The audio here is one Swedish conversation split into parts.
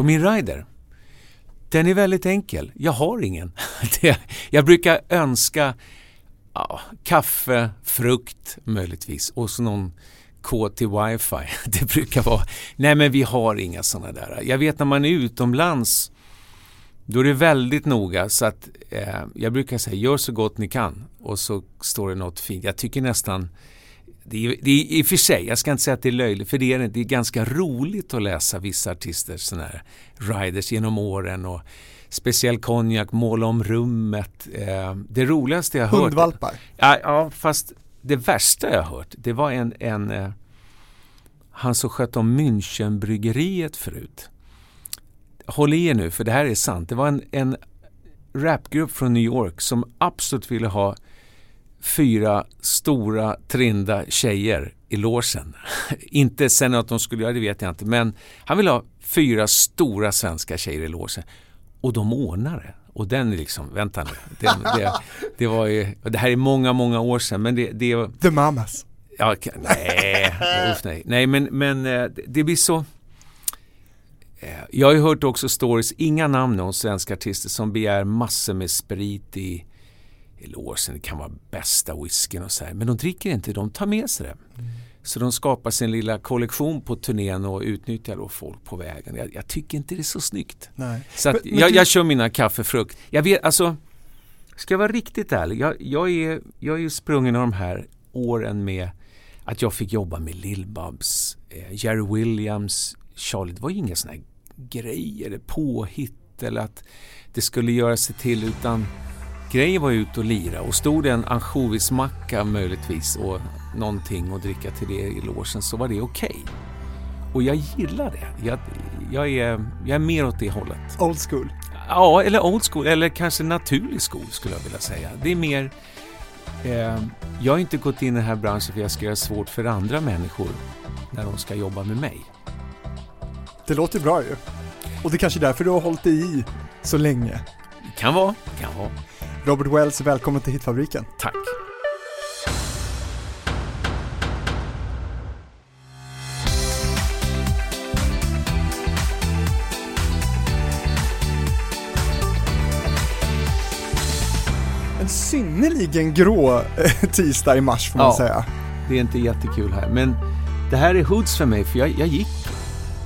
På min rider? Den är väldigt enkel. Jag har ingen. jag brukar önska ja, kaffe, frukt möjligtvis och så någon kod till wifi. Det brukar vara, nej men vi har inga sådana där. Jag vet när man är utomlands då är det väldigt noga så att eh, jag brukar säga gör så gott ni kan och så står det något fint. Jag tycker nästan det är, det är i och för sig, jag ska inte säga att det är löjligt, för det är det. är ganska roligt att läsa vissa artisters sådana här riders genom åren och speciell konjak, måla om rummet. Eh, det roligaste jag hört... Hundvalpar? Ja, ja, fast det värsta jag hört, det var en, en eh, han som skötte om Münchenbryggeriet förut. Håll i er nu, för det här är sant. Det var en, en rapgrupp från New York som absolut ville ha fyra stora trinda tjejer i låsen. inte sen att de skulle göra det vet jag inte, men han ville ha fyra stora svenska tjejer i låsen. Och de ordnade det. Och den är liksom, vänta nu. Det, det, det, var ju, det här är många, många år sedan. Men det, det The Mamas. Ja, nej, usch, nej. nej men, men eh, det blir så... Eh, jag har ju hört också stories, inga namn om svenska artister som begär massor med sprit i, i låsen. Det kan vara bästa whiskyn och så här. Men de dricker inte, de tar med sig det. Mm. Så de skapar sin lilla kollektion på turnén och utnyttjar då folk på vägen. Jag, jag tycker inte det är så snyggt. Nej. Så att men, jag, du... jag kör mina kaffefrukt. Jag vet, alltså, ska jag vara riktigt ärlig, jag, jag, är, jag är ju sprungen av de här åren med att jag fick jobba med Lill-Babs, eh, Jerry Williams, Charlie. Det var ju inga sådana här grejer, påhitt eller att det skulle göra sig till utan grejen var ut och lira och stod det en ansjovismacka möjligtvis och någonting att dricka till det i låsen så var det okej. Okay. Och jag gillar det. Jag, jag, är, jag är mer åt det hållet. Old school? Ja, eller old school, eller kanske naturlig school skulle jag vilja säga. Det är mer... Eh, jag har inte gått in i den här branschen för jag ska göra svårt för andra människor när de ska jobba med mig. Det låter bra ju. Och det är kanske är därför du har hållit dig i så länge. Kan vara, kan vara. Robert Wells, välkommen till Hitfabriken. Tack. En synnerligen grå eh, tisdag i mars får man ja, säga. Det är inte jättekul här, men det här är hoods för mig för jag, jag gick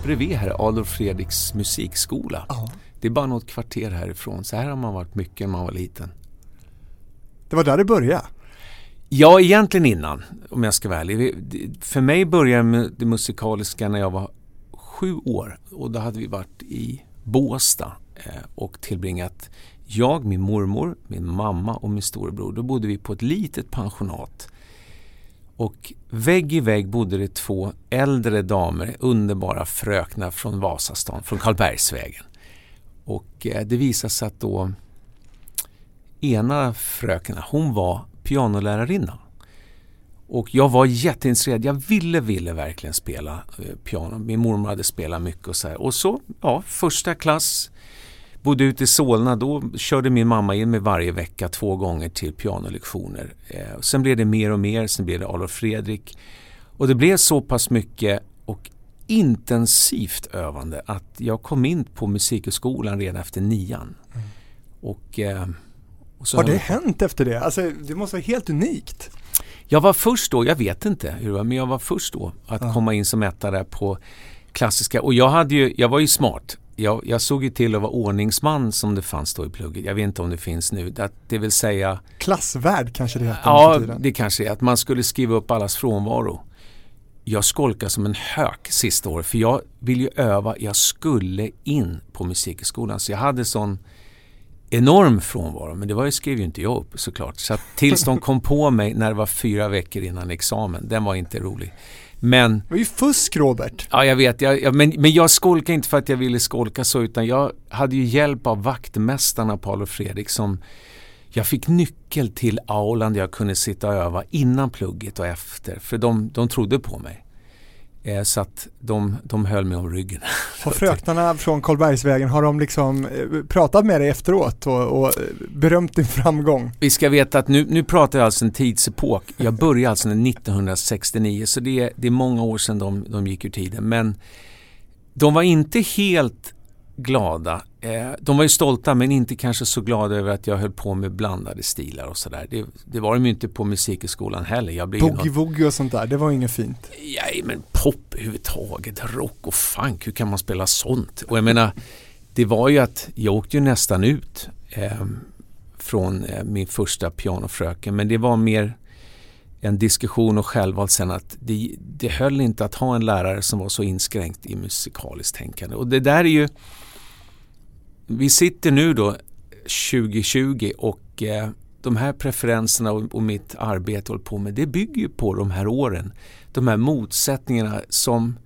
bredvid här Adolf Fredriks musikskola. Ja. Det är bara något kvarter härifrån, så här har man varit mycket när man var liten. Det var där det började? Ja, egentligen innan, om jag ska vara ärlig. För mig började det musikaliska när jag var sju år och då hade vi varit i Båstad eh, och tillbringat jag, min mormor, min mamma och min storebror. Då bodde vi på ett litet pensionat. Och vägg i vägg bodde det två äldre damer, underbara fröknar från Vasastan, från Karlbergsvägen. Och eh, det visade sig att då ena fröken, hon var pianolärarinna. Och jag var jätteintresserad. Jag ville, ville verkligen spela eh, piano. Min mormor hade spelat mycket och så här. Och så, ja, första klass, bodde ute i Solna. Då körde min mamma in mig varje vecka två gånger till pianolektioner. Eh, sen blev det mer och mer. Sen blev det Adolf Fredrik. Och det blev så pass mycket och intensivt övande att jag kom in på musikhögskolan redan efter nian. Mm. Och eh, har det hänt efter det? Alltså, det måste vara helt unikt. Jag var först då, jag vet inte hur det var, men jag var först då att ja. komma in som etta där på klassiska. Och jag, hade ju, jag var ju smart. Jag, jag såg ju till att vara ordningsman som det fanns då i plugget. Jag vet inte om det finns nu. Det, det vill säga... Klassvärd kanske det heter Ja, det kanske är. Att man skulle skriva upp allas frånvaro. Jag skolkade som en hök sista året för jag ville ju öva. Jag skulle in på musikskolan. Så jag hade sån enorm frånvaro, men det var, skrev ju inte jag upp såklart. Så tills de kom på mig när det var fyra veckor innan examen, den var inte rolig. Men... Det var ju fusk Robert! Ja, jag vet. Jag, jag, men, men jag skolkade inte för att jag ville skolka så, utan jag hade ju hjälp av vaktmästarna Paul och Fredrik som jag fick nyckel till aulan där jag kunde sitta och öva innan plugget och efter, för de, de trodde på mig. Eh, så att de, de höll mig om ryggen. Och fröknarna från Karlbergsvägen, har de liksom eh, pratat med dig efteråt och, och eh, berömt din framgång? Vi ska veta att nu, nu pratar jag alltså en tidsepok. Jag började alltså 1969 så det är, det är många år sedan de, de gick ur tiden. Men de var inte helt glada. Eh, de var ju stolta men inte kanske så glada över att jag höll på med blandade stilar och sådär. Det, det var de ju inte på musikskolan heller. Boogie-woogie och sånt där, det var inget fint? Nej men pop överhuvudtaget, rock och funk, hur kan man spela sånt? Och jag menar, det var ju att jag åkte ju nästan ut eh, från eh, min första pianofröken men det var mer en diskussion och självvalt sen att det, det höll inte att ha en lärare som var så inskränkt i musikaliskt tänkande. Och det där är ju... Vi sitter nu då 2020 och eh, de här preferenserna och, och mitt arbete håller på med det bygger ju på de här åren. De här motsättningarna som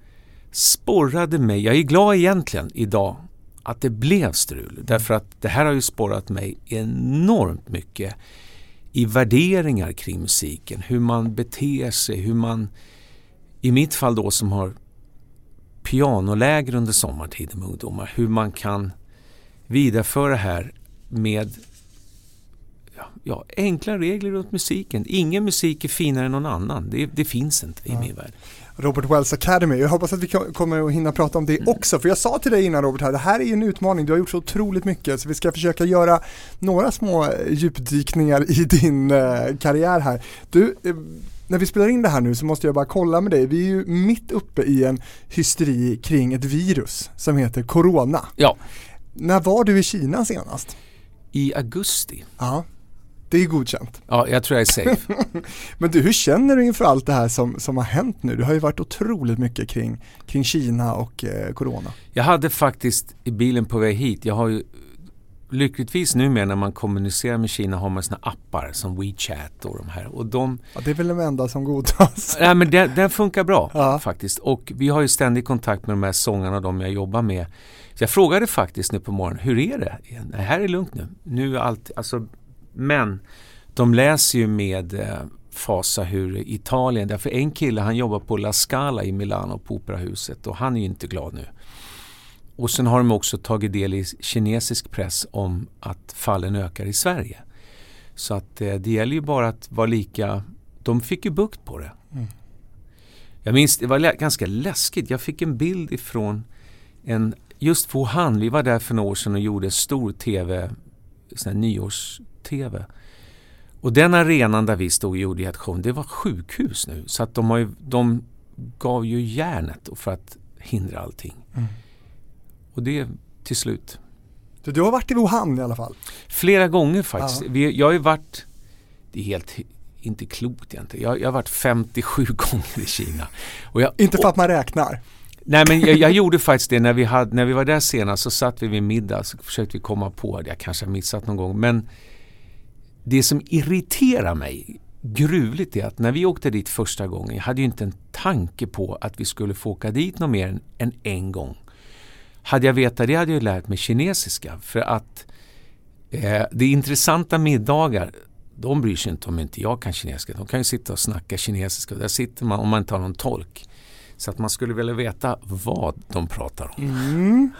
sporrade mig. Jag är glad egentligen idag att det blev strul därför att det här har ju sporrat mig enormt mycket i värderingar kring musiken, hur man beter sig, hur man i mitt fall då som har pianoläger under sommartiden med ungdomar, hur man kan vidareföra det här med ja, enkla regler runt musiken. Ingen musik är finare än någon annan. Det, det finns inte i ja. min värld. Robert Wells Academy. Jag hoppas att vi kommer att hinna prata om det mm. också. För jag sa till dig innan Robert, här, det här är ju en utmaning. Du har gjort så otroligt mycket. Så vi ska försöka göra några små djupdykningar i din eh, karriär här. Du, eh, när vi spelar in det här nu så måste jag bara kolla med dig. Vi är ju mitt uppe i en hysteri kring ett virus som heter Corona. Ja. När var du i Kina senast? I augusti. Ja. Det är godkänt. Ja, jag tror jag är safe. Men du, hur känner du inför allt det här som, som har hänt nu? Det har ju varit otroligt mycket kring, kring Kina och eh, Corona. Jag hade faktiskt i bilen på väg hit, jag har ju lyckligtvis numera när man kommunicerar med Kina har man såna appar som WeChat och de här. Och de, ja, det är väl de enda som godtas. Nej men den, den funkar bra ja. faktiskt. Och vi har ju ständig kontakt med de här sångarna och de jag jobbar med. Så jag frågade faktiskt nu på morgonen, hur är det? Det här är lugnt nu. Nu är allt, alltså men de läser ju med eh, fasa hur Italien, därför en kille han jobbar på La Scala i Milano på operahuset och han är ju inte glad nu. Och sen har de också tagit del i kinesisk press om att fallen ökar i Sverige. Så att eh, det gäller ju bara att vara lika, de fick ju bukt på det. Mm. Jag minns, det var ganska läskigt, jag fick en bild ifrån en, just Wuhan, vi var där för några år sedan och gjorde stor TV, sån nyårs TV. Och den arenan där vi stod och gjorde aktion, det var sjukhus nu. Så att de, har ju, de gav ju järnet för att hindra allting. Mm. Och det till slut. Så du har varit i Wuhan i alla fall? Flera gånger faktiskt. Ja. Vi, jag har ju varit, det är helt inte klokt egentligen. Jag, jag har varit 57 gånger i Kina. Jag, inte för att man räknar? Nej men jag, jag, gjorde faktiskt det när vi, hade, när vi var där senast så satt vi vid middag så försökte vi komma på det. Jag kanske har missat någon gång men det som irriterar mig gruvligt är att när vi åkte dit första gången, jag hade ju inte en tanke på att vi skulle få åka dit något mer än en gång. Hade jag vetat det hade jag lärt mig kinesiska för att eh, det är intressanta middagar de bryr sig inte om inte jag kan kinesiska. De kan ju sitta och snacka kinesiska och där sitter man om man inte har någon tolk. Så att man skulle vilja veta vad de pratar om. Mm.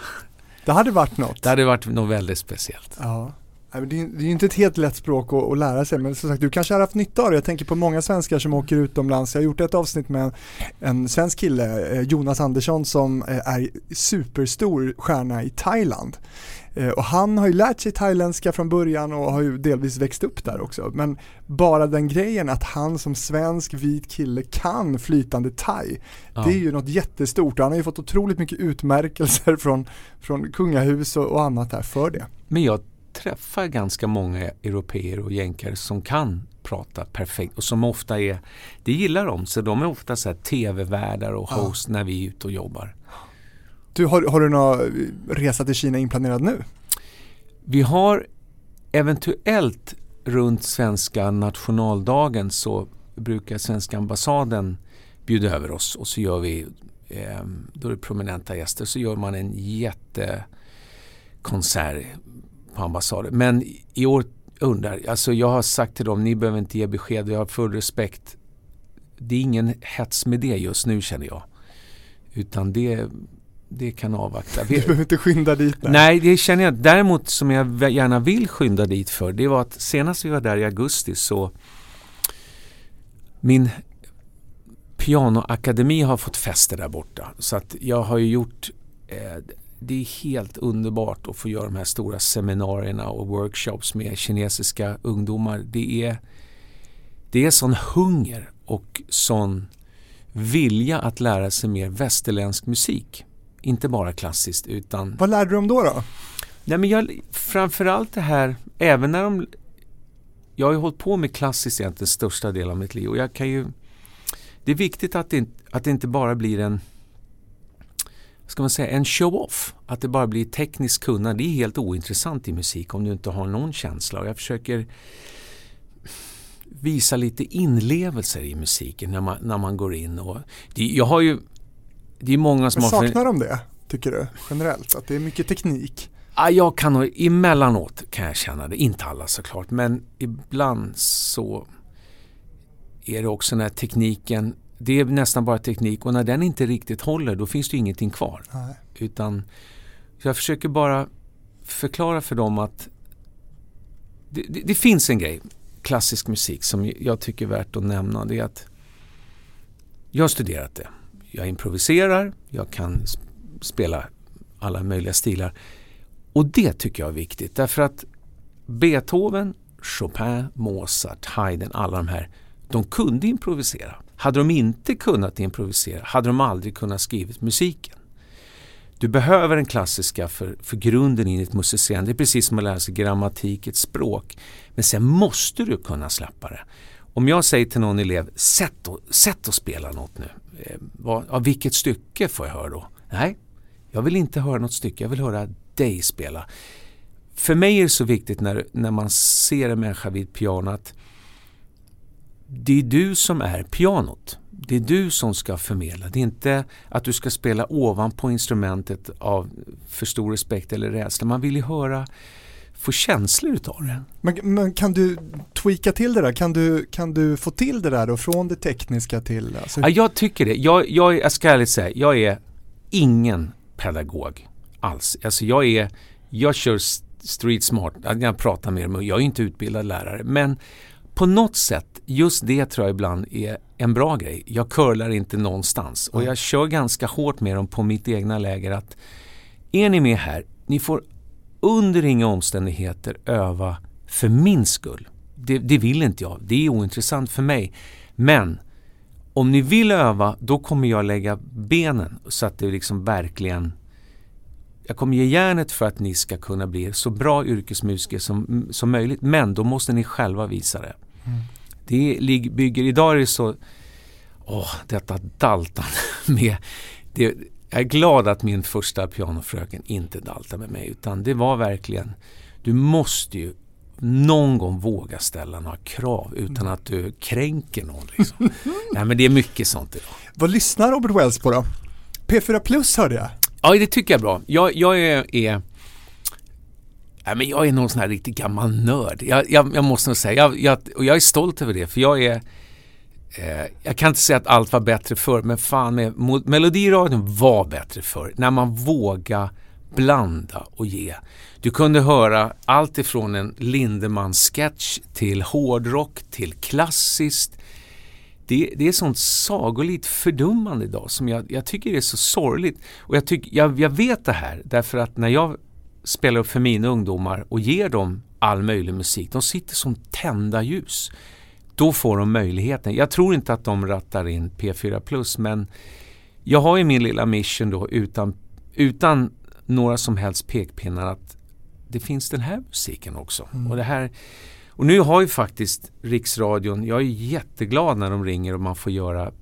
Det hade varit något. Det hade varit något väldigt speciellt. Ja. Det är ju inte ett helt lätt språk att, att, lära sig men som sagt du kanske har haft nytta av det. Jag tänker på många svenskar som åker utomlands. Jag har gjort ett avsnitt med en svensk kille, eh, Jonas Andersson som eh, är superstor stjärna i Thailand. Eh, och han har ju lärt sig thailändska från början och har ju delvis växt upp där också. Men bara den grejen att han som svensk vit kille kan flytande thai. Ja. Det är ju något jättestort och han har ju fått otroligt mycket utmärkelser från, från kungahus och, och annat där för det. Men jag träffar ganska många europeer och jänkare som kan prata perfekt och som ofta är, det gillar de, så de är ofta så tv-värdar och host ja. när vi är ute och jobbar. Du, har, har du någon resa till Kina inplanerad nu? Vi har eventuellt runt svenska nationaldagen så brukar svenska ambassaden bjuda över oss och så gör vi, ehm, då är det prominenta gäster, så gör man en jättekonsert på ambassaden. Men i år undrar, alltså jag har sagt till dem, ni behöver inte ge besked, jag har full respekt. Det är ingen hets med det just nu känner jag. Utan det, det kan avvakta. Du behöver inte skynda dit? Nej. nej, det känner jag. Däremot som jag gärna vill skynda dit för, det var att senast vi var där i augusti så min pianoakademi har fått fäste där borta. Så att jag har ju gjort eh, det är helt underbart att få göra de här stora seminarierna och workshops med kinesiska ungdomar. Det är, det är sån hunger och sån vilja att lära sig mer västerländsk musik. Inte bara klassiskt utan... Vad lärde du dem då? då? Nej, men jag, framförallt det här, även när de... Jag har ju hållit på med klassiskt egentligen största delen av mitt liv och jag kan ju... Det är viktigt att det, att det inte bara blir en ska man säga, en show-off. Att det bara blir tekniskt kunnande. Det är helt ointressant i musik om du inte har någon känsla. Och jag försöker visa lite inlevelser i musiken när man, när man går in. Och jag har ju, det är många som Men har... saknar de det, tycker du? Generellt? Att det är mycket teknik? Ja, jag kan nog, emellanåt kan jag känna det. Inte alla såklart. Men ibland så är det också när tekniken det är nästan bara teknik och när den inte riktigt håller då finns det ingenting kvar. Nej. Utan jag försöker bara förklara för dem att det, det, det, finns en grej, klassisk musik, som jag tycker är värt att nämna. Det är att jag har studerat det. Jag improviserar, jag kan spela alla möjliga stilar. Och det tycker jag är viktigt därför att Beethoven, Chopin, Mozart, Haydn, alla de här, de kunde improvisera. Hade de inte kunnat improvisera hade de aldrig kunnat skrivit musiken. Du behöver den klassiska för, för grunden i ditt musicerande. Det är precis som att lära sig grammatik, ett språk. Men sen måste du kunna släppa det. Om jag säger till någon elev, sätt och, sätt och spela något nu. Eh, vad, av vilket stycke får jag höra då? Nej, jag vill inte höra något stycke, jag vill höra dig spela. För mig är det så viktigt när, när man ser en människa vid pianot det är du som är pianot. Det är du som ska förmedla. Det är inte att du ska spela ovanpå instrumentet av för stor respekt eller rädsla. Man vill ju höra, få känslor utav det. Men, men, kan du tweaka till det där? Kan du, kan du få till det där då från det tekniska till? Alltså... Ja, jag tycker det. Jag, jag, jag ska ärligt säga, jag är ingen pedagog alls. Alltså jag är, jag kör street smart, jag pratar med dem jag är inte utbildad lärare. Men på något sätt, just det tror jag ibland är en bra grej. Jag curlar inte någonstans och jag kör ganska hårt med dem på mitt egna läger att är ni med här, ni får under inga omständigheter öva för min skull. Det, det vill inte jag, det är ointressant för mig. Men om ni vill öva, då kommer jag lägga benen så att det liksom verkligen jag kommer ge järnet för att ni ska kunna bli så bra yrkesmusiker som, som möjligt. Men då måste ni själva visa det. Det bygger, idag är det så, åh, detta daltande med, det, jag är glad att min första pianofröken inte daltade med mig utan det var verkligen, du måste ju någon gång våga ställa några krav utan att du kränker någon. Liksom. Nej, men det är mycket sånt idag. Vad lyssnar Robert Wells på då? P4 Plus hörde jag. Ja, det tycker jag är bra. Jag, jag är, är Nej, men jag är någon sån här riktigt gammal nörd. Jag, jag, jag måste nog säga, jag, jag, och jag är stolt över det för jag är eh, jag kan inte säga att allt var bättre förr men fan med, Melodiradion var bättre förr. När man vågade blanda och ge. Du kunde höra allt ifrån en Lindemann-sketch till hårdrock till klassiskt. Det, det är sånt sagolikt fördummande idag som jag, jag tycker är så sorgligt. Och jag, tyck, jag, jag vet det här därför att när jag spelar upp för mina ungdomar och ger dem all möjlig musik. De sitter som tända ljus. Då får de möjligheten. Jag tror inte att de rattar in P4 Plus men jag har ju min lilla mission då utan, utan några som helst pekpinnar att det finns den här musiken också. Mm. Och, det här, och nu har ju faktiskt Riksradion, jag är jätteglad när de ringer och man får göra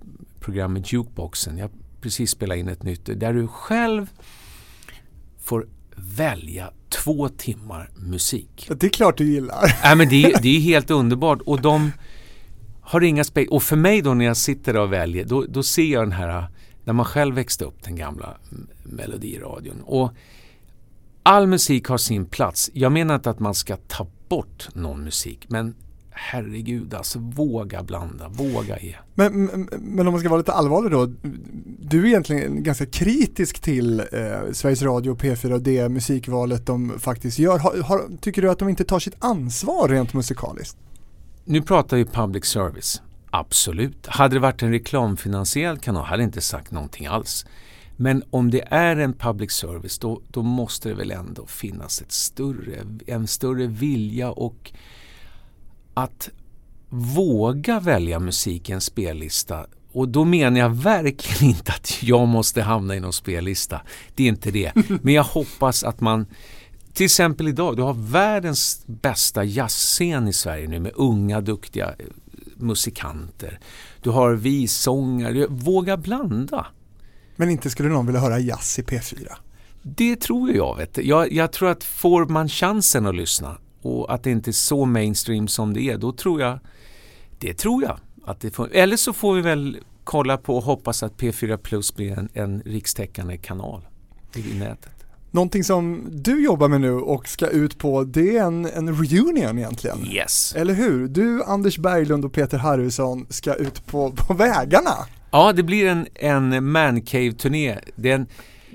programmet Jukeboxen. Jag precis spelat in ett nytt där du själv får välja två timmar musik. Det är klart du gillar. Nej, men det, det är helt underbart och de har inga speglar. Och för mig då när jag sitter och väljer, då, då ser jag den här, när man själv växte upp, den gamla melodiradion. Och all musik har sin plats. Jag menar inte att man ska ta bort någon musik, men herregud alltså, våga blanda, våga ge. Men, men, men, om man ska vara lite allvarlig då, du är egentligen ganska kritisk till eh, Sveriges Radio, P4 och det musikvalet de faktiskt gör. Har, har, tycker du att de inte tar sitt ansvar rent musikaliskt? Nu pratar vi public service, absolut. Hade det varit en reklamfinansierad kanal hade jag inte sagt någonting alls. Men om det är en public service då, då måste det väl ändå finnas ett större, en större vilja och att våga välja musik i en spellista. Och då menar jag verkligen inte att jag måste hamna i någon spellista. Det är inte det. Men jag hoppas att man till exempel idag, du har världens bästa jazzscen i Sverige nu med unga duktiga eh, musikanter. Du har vissångare, våga blanda. Men inte skulle någon vilja höra jazz i P4? Det tror jag. Vet jag, jag tror att får man chansen att lyssna och att det inte är så mainstream som det är, då tror jag det tror jag. Att det får, eller så får vi väl kolla på och hoppas att P4 Plus blir en, en rikstäckande kanal i nätet. Någonting som du jobbar med nu och ska ut på det är en, en reunion egentligen. Yes. Eller hur? Du, Anders Berglund och Peter Harrison ska ut på, på vägarna. Ja, det blir en, en mancave-turné.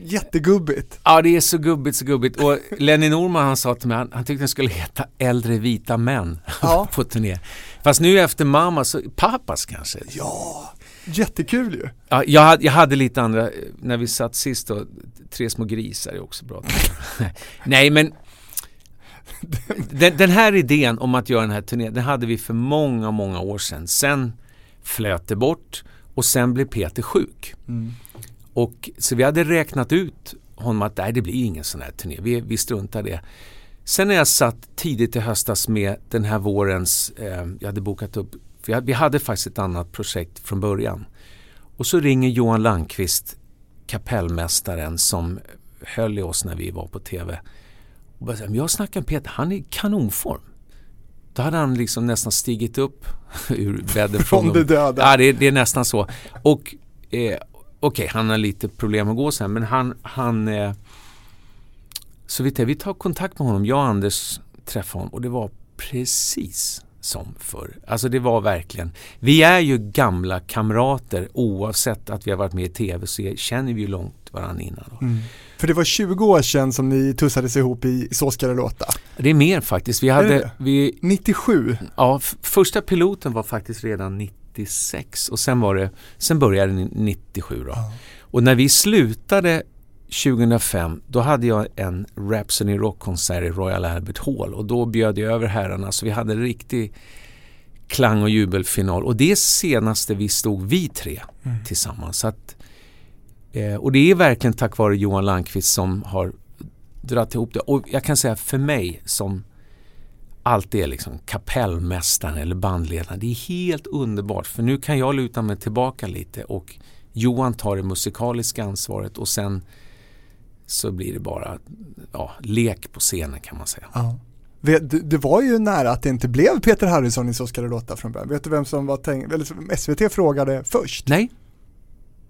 Jättegubbigt. Ja, det är så gubbigt, så gubbigt. Och Lenny Norman han sa till mig, han, han tyckte den skulle heta Äldre vita män ja. på turné. Fast nu efter mamma så, pappas kanske. Ja, jättekul ju. Ja, jag, hade, jag hade lite andra, när vi satt sist då, Tre små grisar är också bra. Nej men den, den, här idén om att göra den här turnén, den hade vi för många, många år sedan. Sen flöt det bort och sen blev Peter sjuk. Mm. Och, så vi hade räknat ut honom att nej, det blir ingen sån här turné, vi, vi struntar det. Sen när jag satt tidigt i höstas med den här vårens, eh, jag hade bokat upp, för jag, vi hade faktiskt ett annat projekt från början. Och så ringer Johan Landqvist, kapellmästaren som höll i oss när vi var på TV. Och bara, jag snackar med Peter, han är i kanonform. Då hade han liksom nästan stigit upp ur bädden. Från det döda. Ja, det, det, är nästan så. Och eh, okej, okay, han har lite problem att gå sen men han, han eh, så vi, vi tar kontakt med honom, jag och Anders träffade honom och det var precis som förr. Alltså det var verkligen, vi är ju gamla kamrater oavsett att vi har varit med i tv så känner vi ju långt varandra innan. Mm. För det var 20 år sedan som ni tussades ihop i Så ska det låta. Det är mer faktiskt. Vi hade, vi, 97? Ja, första piloten var faktiskt redan 96 och sen, var det, sen började det 97 då. Ja. Och när vi slutade 2005 då hade jag en Rhapsody Rock-konsert i Royal Albert Hall och då bjöd jag över herrarna så vi hade en riktig klang och jubelfinal och det senaste vi stod vi tre mm. tillsammans. Så att, eh, och det är verkligen tack vare Johan Landqvist som har dragit ihop det. Och jag kan säga för mig som alltid är liksom kapellmästaren eller bandledaren. Det är helt underbart för nu kan jag luta mig tillbaka lite och Johan tar det musikaliska ansvaret och sen så blir det bara ja, lek på scenen kan man säga. Ja. Det var ju nära att det inte blev Peter Harrison i Så ska det låta från början. Vet du vem som var tänkt, eller SVT frågade först? Nej.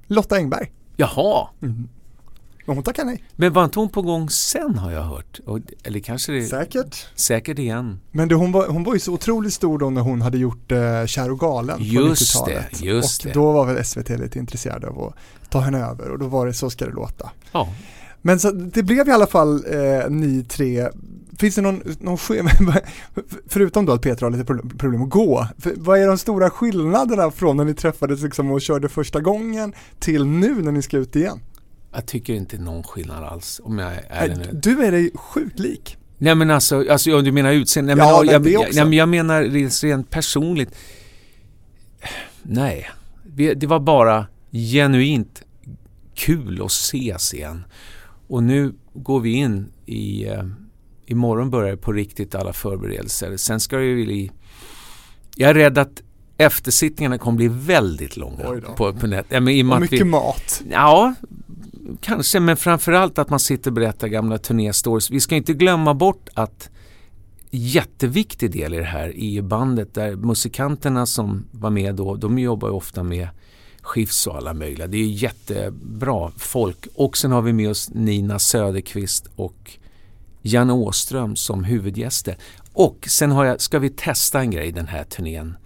Lotta Engberg. Jaha. Mm. Men hon tackade nej. Men var inte hon på gång sen har jag hört? eller kanske det, Säkert. Säkert igen. Men det, hon, var, hon var ju så otroligt stor då när hon hade gjort eh, Kär och galen just på 90-talet. Det, just och det. då var väl SVT lite intresserade av att ta henne över och då var det Så ska det låta. Ja. Men så, det blev i alla fall eh, ni tre. Finns det någon, någon förutom då att Petra har lite problem att gå, vad är de stora skillnaderna från när ni träffades liksom och körde första gången till nu när ni ska ut igen? Jag tycker inte någon skillnad alls om jag är Nej, Du är dig sjukt lik. Nej men alltså, alltså du menar utseende? Nej, ja, men, jag, också. Jag, jag menar rent personligt. Nej, det var bara genuint kul att ses igen. Och nu går vi in i, eh, imorgon börjar på riktigt alla förberedelser. Sen ska det ju bli, jag är rädd att eftersittningarna kommer bli väldigt långa på, på nät. Ja, men och, mycket vi, mat. Ja, kanske, men framförallt att man sitter och berättar gamla turnéstories. Vi ska inte glömma bort att jätteviktig del i det här är bandet där musikanterna som var med då, de jobbar ju ofta med skifs och alla möjliga. Det är jättebra folk. Och sen har vi med oss Nina Söderqvist och Janne Åström som huvudgäster. Och sen har jag, ska vi testa en grej den här turnén.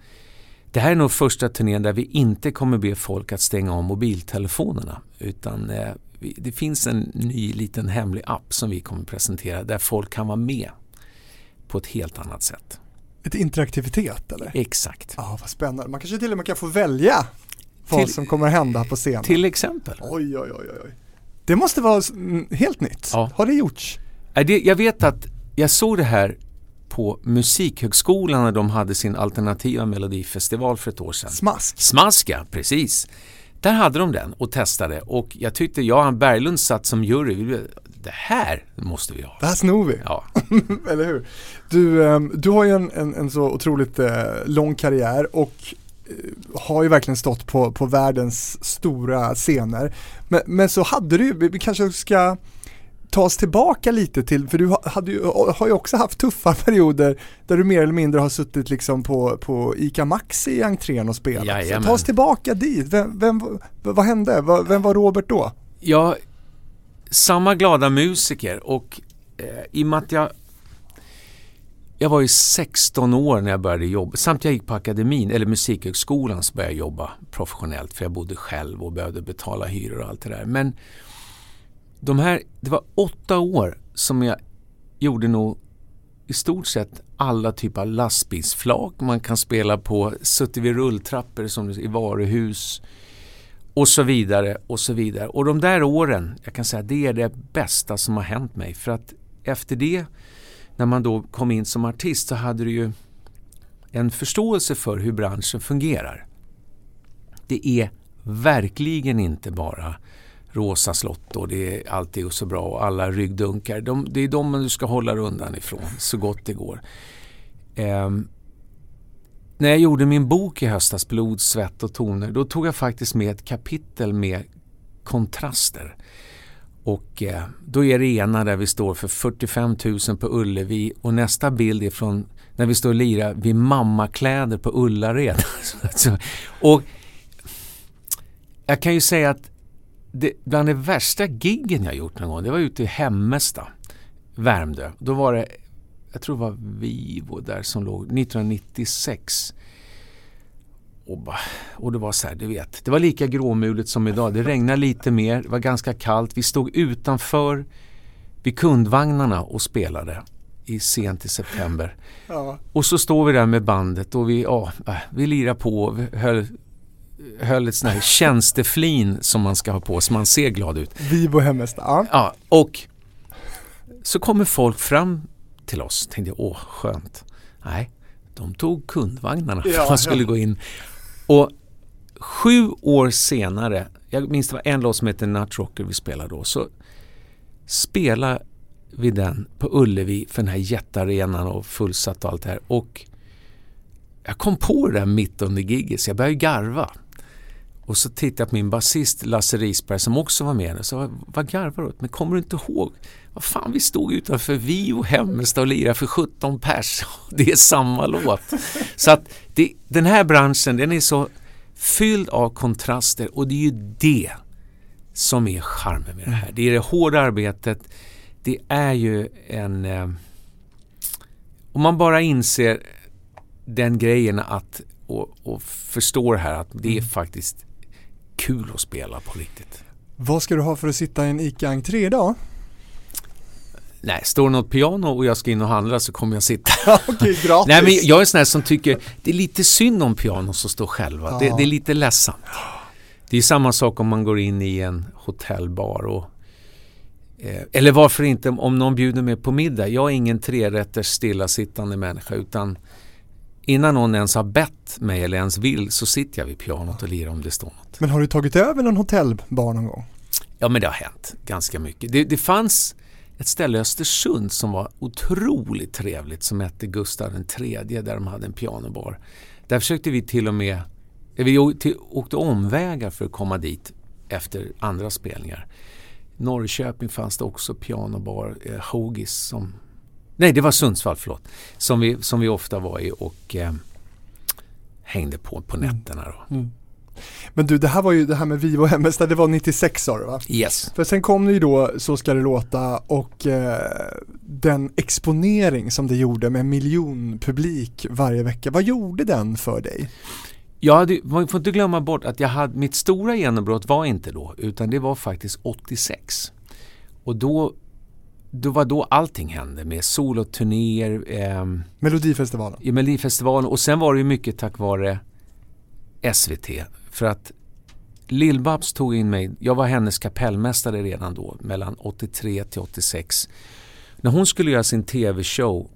Det här är nog första turnén där vi inte kommer be folk att stänga av mobiltelefonerna. Utan eh, det finns en ny liten hemlig app som vi kommer presentera där folk kan vara med på ett helt annat sätt. Ett interaktivitet eller? Exakt. Ja, vad spännande. Man kanske till och med kan få välja vad till, som kommer hända på scenen. Till exempel. Oj, oj, oj, oj. Det måste vara helt nytt. Ja. Har det gjorts? Jag vet att jag såg det här på Musikhögskolan när de hade sin alternativa melodifestival för ett år sedan. Smask? Smaska, precis. Där hade de den och testade och jag tyckte Jan Berglund satt som jury. Det här måste vi ha. Det här snor vi. Ja. Eller hur? Du, ehm, du har ju en, en, en så otroligt eh, lång karriär och har ju verkligen stått på, på världens stora scener. Men, men så hade du vi kanske ska ta oss tillbaka lite till, för du hade ju, har ju också haft tuffa perioder där du mer eller mindre har suttit liksom på, på ICA Maxi i entrén och spelat. Så ta oss tillbaka dit, vem, vem, vad hände? Vem var Robert då? Ja, samma glada musiker och eh, i och med att jag jag var ju 16 år när jag började jobba. Samt jag gick på akademin, eller musikhögskolan, så började jag jobba professionellt för jag bodde själv och behövde betala hyror och allt det där. Men de här, det var åtta år som jag gjorde nog i stort sett alla typer av lastbilsflak man kan spela på, suttit vid rulltrappor som i varuhus och så vidare och så vidare. Och de där åren, jag kan säga det är det bästa som har hänt mig för att efter det när man då kom in som artist så hade du ju en förståelse för hur branschen fungerar. Det är verkligen inte bara rosa slott och det är alltid så bra och alla ryggdunkar. De, det är de du ska hålla dig undan ifrån så gott det går. Um, när jag gjorde min bok i höstas, Blod, svett och toner, då tog jag faktiskt med ett kapitel med kontraster. Och eh, då är det ena där vi står för 45 000 på Ullevi och nästa bild är från när vi står och lirar vid mammakläder på Ullared. och jag kan ju säga att det, bland de värsta giggen jag gjort någon gång, det var ute i Hemmesta, Värmdö. Då var det, jag tror det var Vivo där som låg, 1996. Och, bara, och det var så här, du vet, det var lika gråmulet som idag. Det regnade lite mer, det var ganska kallt. Vi stod utanför vid kundvagnarna och spelade i sent i september. Ja. Och så står vi där med bandet och vi, ja, vi lirar på, vi höll höll ett sånt här tjänsteflin som man ska ha på så man ser glad ut. Vivo Hemmesta. Ja. ja. Och så kommer folk fram till oss. Tänkte åh skönt. Nej, de tog kundvagnarna för ja, man skulle ja. gå in. Och sju år senare, jag minns det var en låt som hette Nutrocker vi spelade då, så spelade vi den på Ullevi för den här jättearenan och fullsatt och allt det här. Och jag kom på det där mitt under giget så jag började garva. Och så tittade jag på min basist Lasse Risberg som också var med och sa vad garvar du åt? Men kommer du inte ihåg? Vad fan vi stod utanför vi och Hemmesta och lirade för 17 pers. Det är samma låt. Så att det, den här branschen den är så fylld av kontraster och det är ju det som är charmen med det här. Det är det hårda arbetet. Det är ju en... Eh, om man bara inser den grejen att och, och förstår här att det är mm. faktiskt kul att spela på riktigt. Vad ska du ha för att sitta i en ICA-entré idag? Nej, står det något piano och jag ska in och handla så kommer jag sitta. Okej, gratis. Nej, men jag är sån här som tycker det är lite synd om pianon som står själva. Ja. Det, det, är lite ledsamt. Det är samma sak om man går in i en hotellbar och eh, eller varför inte om någon bjuder mig på middag. Jag är ingen trerätters stillasittande människa utan innan någon ens har bett mig eller ens vill så sitter jag vid pianot och lirar om det står något. Men har du tagit över någon hotellbar någon gång? Ja men det har hänt ganska mycket. Det, det fanns ett ställe i Östersund som var otroligt trevligt som hette Gustav III där de hade en pianobar. Där försökte vi till och med, vi åkte omvägar för att komma dit efter andra spelningar. Norrköping fanns det också pianobar, eh, Hogis som Nej, det var Sundsvall, förlåt. Som vi, som vi ofta var i och eh, hängde på på mm. nätterna. Då. Mm. Men du, det här var ju det här med Vivo Hemmesta, det var 96 sa du va? Yes. För sen kom det ju då Så ska det låta och eh, den exponering som det gjorde med miljonpublik varje vecka. Vad gjorde den för dig? Jag hade, man får inte glömma bort att jag hade, mitt stora genombrott var inte då utan det var faktiskt 86. Och då det var då allting hände med soloturnéer. Eh, Melodifestivalen. I Melodifestivalen och sen var det ju mycket tack vare SVT. För att Lill-Babs tog in mig, jag var hennes kapellmästare redan då, mellan 83 till 86. När hon skulle göra sin TV-show,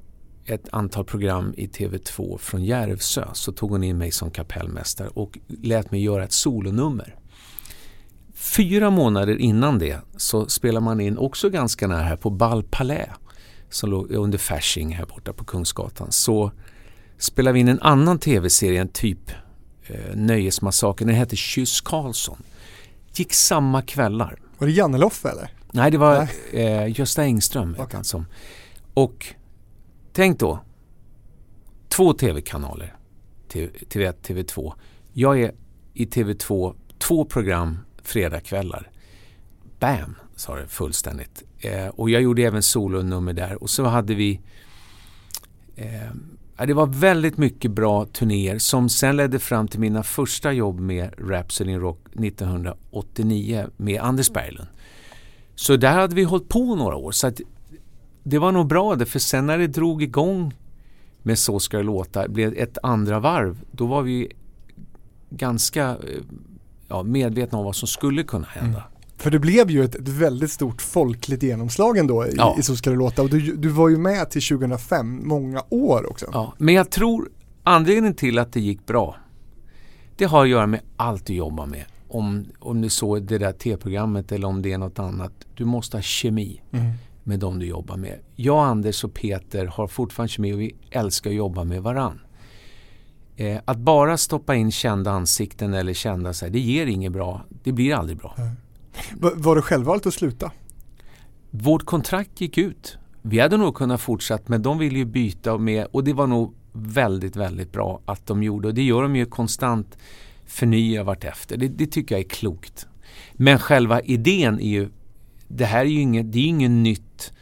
ett antal program i TV2 från Järvsö, så tog hon in mig som kapellmästare och lät mig göra ett solonummer. Fyra månader innan det så spelar man in också ganska nära här på Bal Palais som låg under Fasching här borta på Kungsgatan. Så spelade vi in en annan tv-serie, en typ eh, Nöjesmassakern. Den hette Kyss Karlsson. Gick samma kvällar. Var det Janne Loffe eller? Nej, det var eh, Gösta Engström. Okay. Som. Och tänk då, två tv-kanaler, TV1, TV2. Jag är i TV2, två program fredagkvällar. Bam, sa det fullständigt. Eh, och jag gjorde även solonummer där och så hade vi eh, det var väldigt mycket bra turnéer som sen ledde fram till mina första jobb med Rhapsody in Rock 1989 med Anders Berglund. Så där hade vi hållit på några år. Så det var nog bra det, för sen när det drog igång med Så ska det låta, blev ett andra varv, då var vi ganska eh, ja, medvetna om vad som skulle kunna hända. Mm. För det blev ju ett, ett, väldigt stort folkligt genomslag ändå i, ja. i Så ska det låta och du, du var ju med till 2005, många år också. Ja, men jag tror anledningen till att det gick bra, det har att göra med allt du jobbar med. Om, om du såg det där T-programmet eller om det är något annat. Du måste ha kemi mm. med de du jobbar med. Jag, Anders och Peter har fortfarande kemi och vi älskar att jobba med varann. Eh, att bara stoppa in kända ansikten eller kända så här, det ger inget bra. Det blir aldrig bra. Mm. Var det självvalt att sluta? Vårt kontrakt gick ut. Vi hade nog kunnat fortsätta men de ville ju byta med och det var nog väldigt, väldigt bra att de gjorde och det gör de ju konstant förnya vartefter. Det, det tycker jag är klokt. Men själva idén är ju, det här är ju inget, det är inget nytt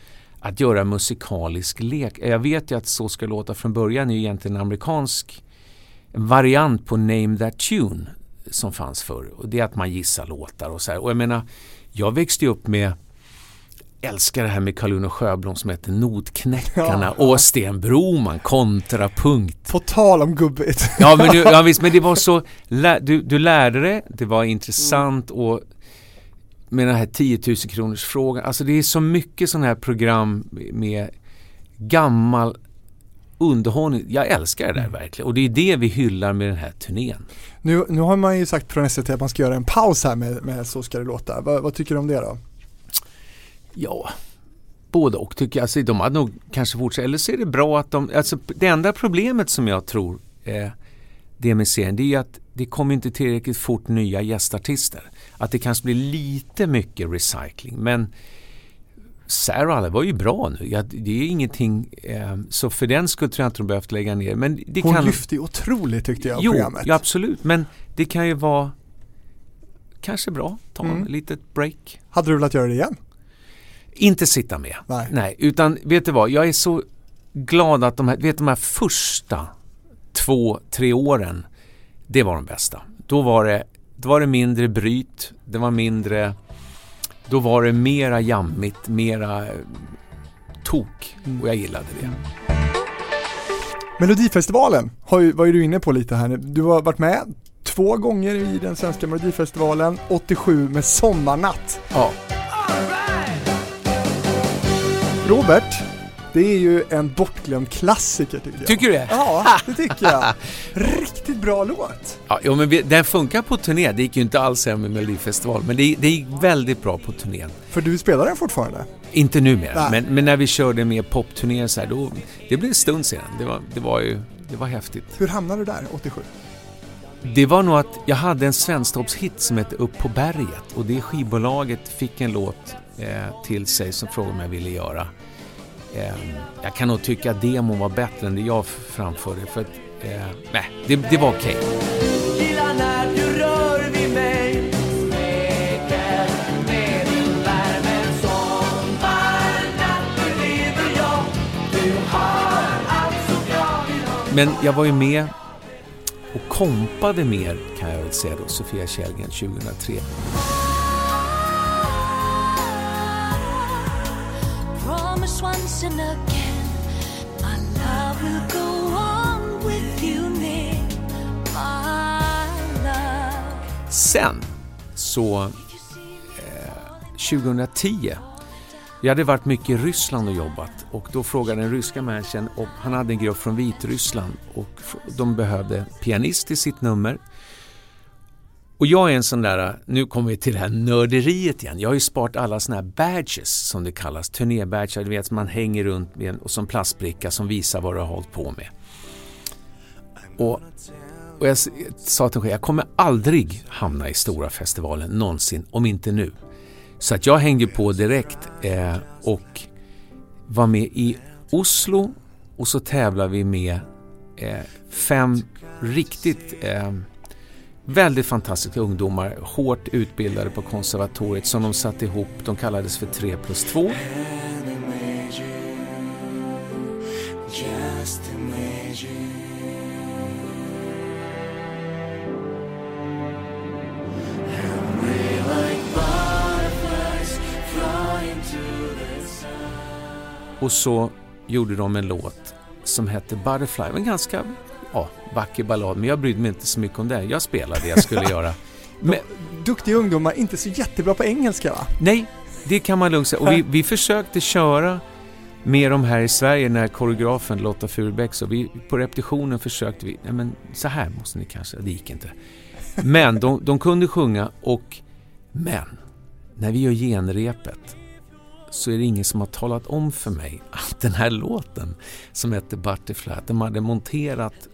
att göra musikalisk lek. Jag vet ju att Så ska låta från början är ju egentligen en amerikansk variant på Name That Tune som fanns förr. Och det är att man gissar låtar och så här. Och jag menar, jag växte upp med älskar det här med Karl-Uno Sjöblom som heter Notknäckarna ja, ja. och Sten Broman, kontrapunkt. På tal om gubbigt. ja, men, du, ja visst, men det var så, du, du lärde det, det var intressant mm. och med den här 10 000 kronors frågan, alltså det är så mycket sådana här program med gammal underhållning. Jag älskar det där mm. verkligen och det är det vi hyllar med den här turnén. Nu, nu har man ju sagt från SVT att man ska göra en paus här med, med Så ska det låta. vad, vad tycker du om det då? Ja, både och tycker jag. Alltså, de hade nog kanske fortsatt. Eller så är det bra att de... Alltså, det enda problemet som jag tror eh, det med serien det är att det kommer inte tillräckligt fort nya gästartister. Att det kanske blir lite mycket recycling. Men Sarah var ju bra nu. Ja, det är ingenting, eh, så för den skulle tror jag inte de behövt lägga ner. Men det Hon kan... lyfte ju otroligt tyckte jag jo, programmet. Jo, absolut. Men det kan ju vara kanske bra, ta mm. en litet break. Hade du velat göra det igen? Inte sitta med. Nej. Nej. Utan vet du vad, jag är så glad att de här, vet de här första två, tre åren, det var de bästa. Då var det, då var det mindre bryt, det var mindre då var det mera jammigt, mera eh, tok och jag gillade det. Melodifestivalen har ju, var ju du inne på lite här. Du har varit med två gånger i den svenska Melodifestivalen, 87 med Sommarnatt. Ja. Robert, det är ju en bortglömd klassiker tycker jag. Tycker du det? Ja, det tycker jag. Riktigt bra låt. Ja, jo, men vi, den funkar på turné. Det gick ju inte alls hem med Melodifestival, men det, det gick väldigt bra på turnén. För du spelar den fortfarande? Inte numera, men, men när vi körde med popturnéer så här, då, det blev en stund sedan. Det var, det var ju, det var häftigt. Hur hamnade du där, 87? Det var nog att jag hade en svensktoppshit som hette Upp på berget och det skivbolaget fick en låt eh, till sig som frågade om jag ville göra. Eh, jag kan nog tycka att demon var bättre än det jag framförde för att, eh, nej, det, det var okej. Okay. Men jag var ju med och kompade mer kan jag väl säga då, Sofia Källgren 2003. Once and again. My love will go on with you near my love. Sen så eh, 2010 jag hade varit mycket i Ryssland och jobbat och då frågade den ryska managern och han hade en grupp från Vitryssland och de behövde pianist i sitt nummer. Och jag är en sån där, nu kommer vi till det här nörderiet igen. Jag har ju sparat alla såna här badges som det kallas, turnébadgar, du vet man hänger runt med och som plastbricka som visar vad du har hållit på med. Och, och jag sa till mig, jag kommer aldrig hamna i stora festivalen någonsin, om inte nu. Så att jag hängde på direkt eh, och var med i Oslo och så tävlade vi med eh, fem riktigt eh, väldigt fantastiska ungdomar, hårt utbildade på konservatoriet som de satte ihop. De kallades för 3 plus 2. Och så gjorde de en låt som hette Butterfly. En ganska ja, vacker ballad, men jag brydde mig inte så mycket om det. Jag spelade det jag skulle göra. Men, duktiga ungdomar, inte så jättebra på engelska va? Nej, det kan man lugnt säga. Och vi, vi försökte köra med de här i Sverige när koreografen Lotta Furubäck så vi, på repetitionen försökte vi, nej men så här måste ni kanske, det gick inte. Men de, de kunde sjunga och, men, när vi gör genrepet så är det ingen som har talat om för mig att den här låten som heter Butterfly, att de hade monterat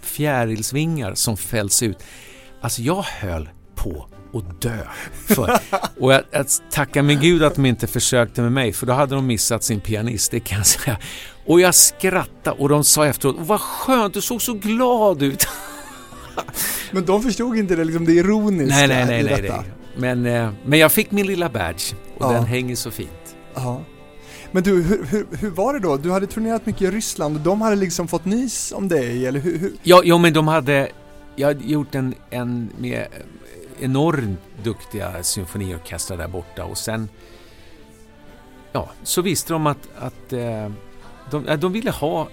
fjärilsvingar som fälls ut. Alltså jag höll på att dö. För, och jag, jag tackar min gud att de inte försökte med mig för då hade de missat sin pianist, det kan jag säga. Och jag skrattade och de sa efteråt, vad skönt, du såg så glad ut. Men de förstod inte det, liksom det ironiska nej, nej, nej, i nej, detta. nej. Men, eh, men jag fick min lilla badge och Ja. den hänger så fint. Ja. Men du, hur, hur, hur var det då? Du hade turnerat mycket i Ryssland och de hade liksom fått nys om dig, eller hur? hur? Ja, jo, men de hade... Jag hade gjort en, en med enormt duktiga symfoniorkestrar där borta och sen... Ja, så visste de att, att eh, de, eh, de ville ha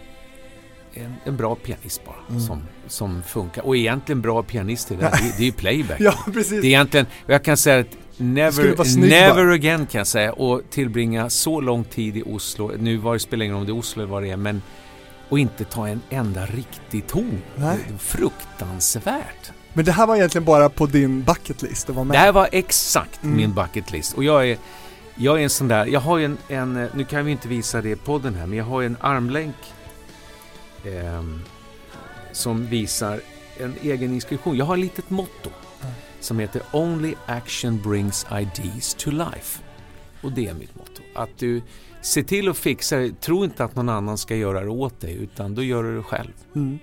en, en bra pianist bara Mm. som, som funkar. Och egentligen bra pianister, det, det, det är ju playback. Ja, precis. Det är egentligen, jag kan säga att never, never again kan jag säga och tillbringa så lång tid i Oslo, nu var det spelar ingen roll om det är Oslo eller vad det är, men och inte ta en enda riktig ton. Nej. Det är Fruktansvärt. Men det här var egentligen bara på din bucket list att vara med? Det här var exakt Mm. min bucket list och jag är, jag är en sån där, jag har ju en, en, nu kan vi inte visa det i podden här, men jag har ju en armlänk ehm, som visar en egen inskription. Jag har ett litet motto. Som heter Only action brings ideas to life. Och det är mitt motto. Att du ser till att fixa det. Tro inte att någon annan ska göra det åt dig, utan då gör du det själv. Mm.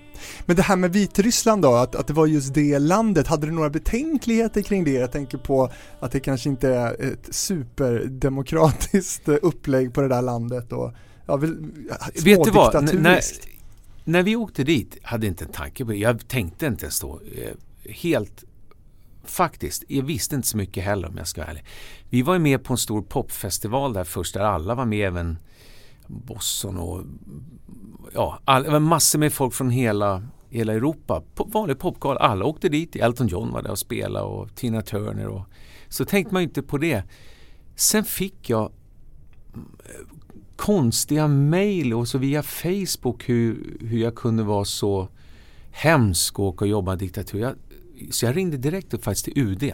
Men det här med Vitryssland då, att, att det var just det landet, hade du några betänkligheter kring det? Jag tänker på att det kanske inte är ett superdemokratiskt upplägg på det där landet och ja, Vet du vad? N- när, när vi åkte dit hade inte en tanke på det. Jag tänkte inte ens då. Eh, Helt faktiskt, jag visste inte så mycket heller om jag ska vara ärlig. Vi var ju med på en stor popfestival där först, där alla var med, även Bosson och ja, all, massor med folk från hela, hela Europa. På, vanlig popgal, alla åkte dit. Elton John var där och spelade och Tina Turner och så tänkte man ju inte på det. Sen fick jag eh, konstiga mejl och så via Facebook hur, hur jag kunde vara så hemsk och åka och jobba i diktatur. Jag, så jag ringde direkt upp faktiskt till UD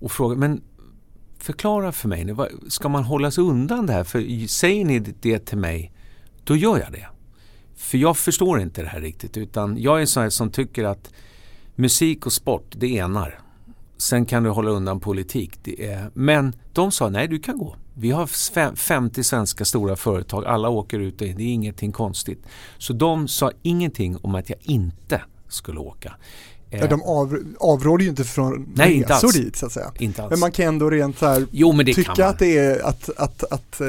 och frågade, men förklara för mig nu, ska man hålla sig undan det här? För säger ni det till mig, då gör jag det. För jag förstår inte det här riktigt utan jag är en sån här som tycker att musik och sport, det enar. Sen kan du hålla undan politik. Det är, men de sa nej, du kan gå. Vi har 50 svenska stora företag, alla åker ut och in, det är ingenting konstigt. Så de sa ingenting om att jag inte skulle åka. Eh, Ja, de av, avråder ju inte från Nej, inte resor alls. dit så att säga. inte alls. Men man kan ändå rent så här jo, tycka att det är att, att, att, eh,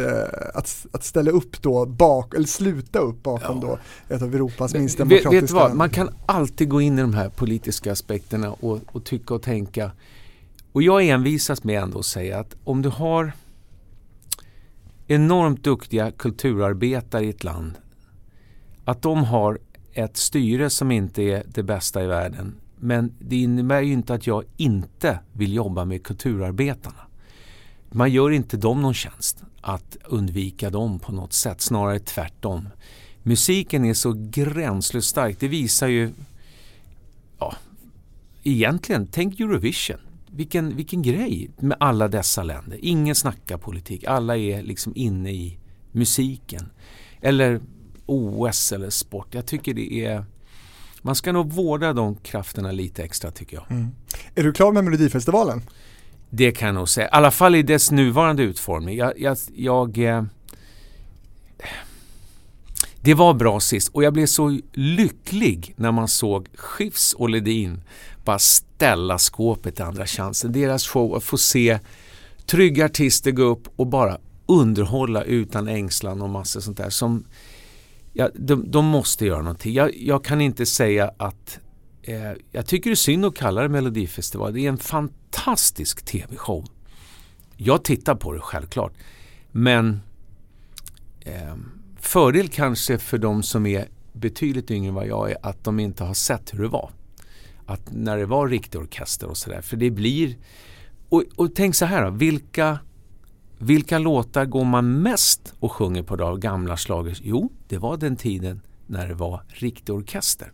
att, att ställa upp då bak, eller sluta upp bakom Ja. då ett av Europas minst vet, demokratiska vet du vad, man kan alltid gå in i de här politiska aspekterna och, och tycka och tänka. Och jag envisas med ändå att säga att om du har enormt duktiga kulturarbetare i ett land, att de har ett styre som inte är det bästa i världen, men det innebär ju inte att jag inte vill jobba med kulturarbetarna. Man gör inte dem någon tjänst att undvika dem på något sätt, snarare tvärtom. Musiken är så gränslöst stark. Det visar ju, ja, egentligen, tänk Eurovision. Vilken, vilken grej med alla dessa länder. Ingen snackar politik, alla är liksom inne i musiken. Eller OS eller sport. Jag tycker det är man ska nog vårda de krafterna lite extra tycker jag. Mm. Är du klar med Melodifestivalen? Det kan jag nog säga. I alla fall i dess nuvarande utformning. Jag, jag, jag eh, det var bra sist och jag blev så lycklig när man såg Skifs och Ledin bara ställa skåpet i Andra chansen. Deras show, att få se trygga artister gå upp och bara underhålla utan ängslan och massor sånt där. Som, ja, de, de måste göra någonting. Jag, jag kan inte säga att eh, jag tycker det är synd att kalla det Melodifestival. Det är en fantastisk tv-show. Jag tittar på det självklart. Men eh, fördel kanske för de som är betydligt yngre än vad jag är att de inte har sett hur det var. Att när det var riktig orkester och sådär. För det blir... Och, och tänk så här då, vilka vilka låtar går man mest och sjunger på av gamla slagers? Jo, det var den tiden när det var riktig orkester.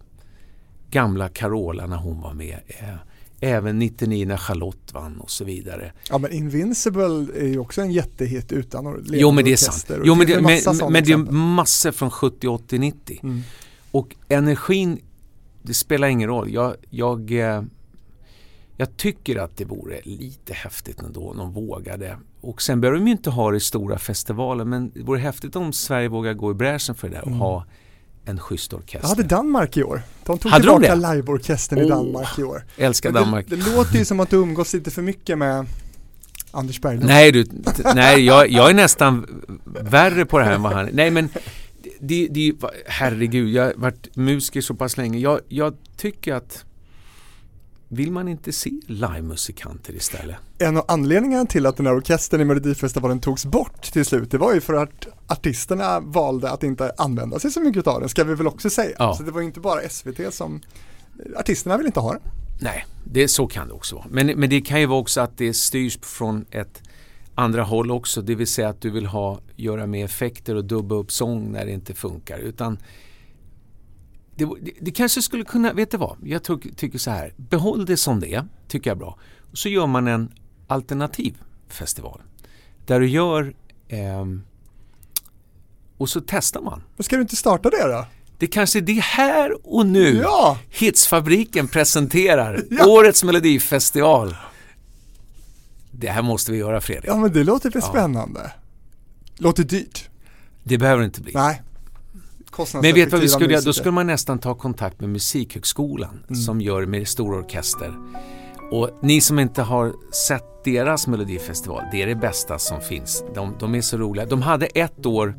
Gamla Carola när hon var med. Eh, även 99 när Charlotte vann och så vidare. Ja men Invincible är ju också en jättehit utan orkester. Jo men det är sant. Jo, men det, men, men det är massor från 70, 80, 90. Mm. Och energin, det spelar ingen roll. Jag, jag eh, jag tycker att det vore lite häftigt ändå om de vågade. Och sen behöver de ju inte ha det i stora festivaler men det vore häftigt om Sverige vågar gå i bräschen för det där och mm. ha en schysst orkester. Jag hade Danmark i år. De tog Hade tillbaka de liveorkestern oh, i Danmark i år. Älskar Danmark. Det, låter ju som att du umgås lite för mycket med Anders Berglund. Nej, du, nej jag, jag är nästan värre på det här än vad han Nej men det, det, herregud, jag har varit musiker så pass länge. Jag, jag tycker att vill man inte se livemusikanter istället? En av anledningarna till att den här orkestern i Melodifestivalen togs bort till slut, det var ju för att artisterna valde att inte använda sig så mycket av den, ska vi väl också säga. Ja. Så det var inte bara SVT som, artisterna vill inte ha den. Nej, det, så kan det också vara. Men, men det kan ju vara också att det styrs från ett andra håll också, det vill säga att du vill ha, göra med effekter och dubba upp sång när det inte funkar. Utan det, det, det, kanske skulle kunna, vet du vad? Jag tyck, tycker så här, behåll det som det är, tycker jag är bra. Och så gör man en alternativ festival. Där du gör eh, och så testar man. Men ska du inte starta det då? Det kanske är det här och nu ja. Hitsfabriken presenterar ja. årets melodifestival. Det här måste vi göra Fredrik. Ja men det låter väl ja. spännande. Låter dyrt. Det behöver det inte bli. Nej. Men vet vad vi skulle göra? Då skulle man nästan ta kontakt med Musikhögskolan mm. som gör med stor orkester. Och ni som inte har sett deras melodifestival, det är det bästa som finns. De, de är så roliga. De hade ett år,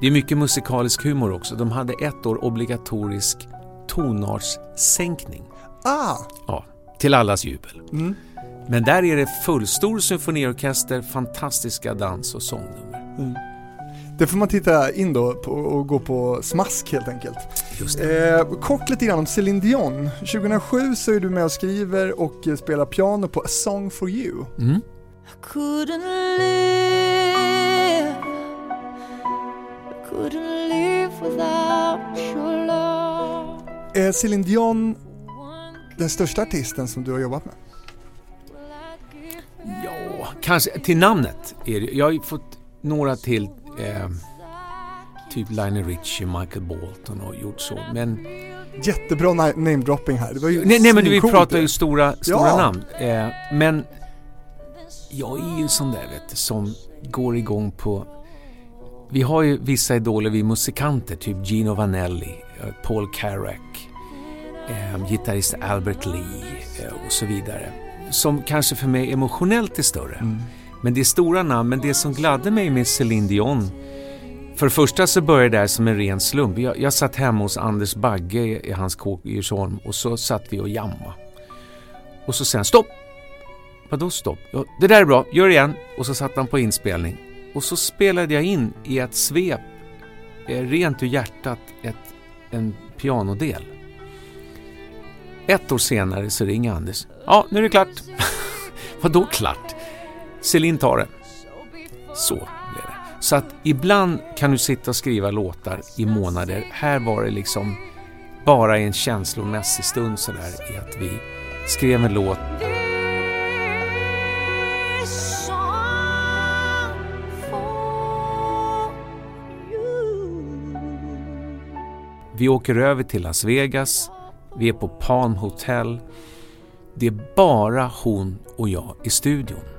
det är mycket musikalisk humor också, de hade ett år obligatorisk tonartssänkning. Ah! Ja, till allas jubel. Mm. Men där är det fullstor symfoniorkester, fantastiska dans och sångnummer. Mm. Det får man titta in då på och gå på smask helt enkelt. Just eh, kort lite grann om Céline Dion. 2007 så är du med och skriver och spelar piano på A Song For You. Mm. Är Céline Dion den största artisten som du har jobbat med? Ja, kanske till namnet. Är det. Jag har fått några till eh, typ Lionel Richie, Michael Bolton och gjort så. Men Jättebra namedropping här. Det var ju nej, nej men vi pratar ju stora, stora ja. namn. Eh, men jag är ju sån där vet du, som går igång på vi har ju vissa idoler, vi musikanter, typ Gino Vanelli, eh, Paul Carrack, eh, gitarrist Albert Lee eh, och så vidare. Som kanske för mig emotionellt är större. Mm. Men det är stora namn, men det som gladde mig med Céline Dion för det första så började det här som en ren slump. Jag, jag satt hemma hos Anders Bagge i, i hans kåk i Djursholm och så satt vi och jamma. Och så säger han stopp! Vadå stopp? Ja, det där är bra, gör det igen. Och så satte han på inspelning. Och så spelade jag in i ett svep, eh, rent ur hjärtat, ett, en pianodel. ett år senare så ringer Anders. Ja, nu är det klart. Vadå klart? Celine tar det. Så blev det. Så att ibland kan du sitta och skriva låtar i månader. Här var det liksom bara en känslomässig stund sådär i att vi skrev en låt. Vi åker över till Las Vegas. Vi är på Palm Hotel. Det är bara hon och jag i studion.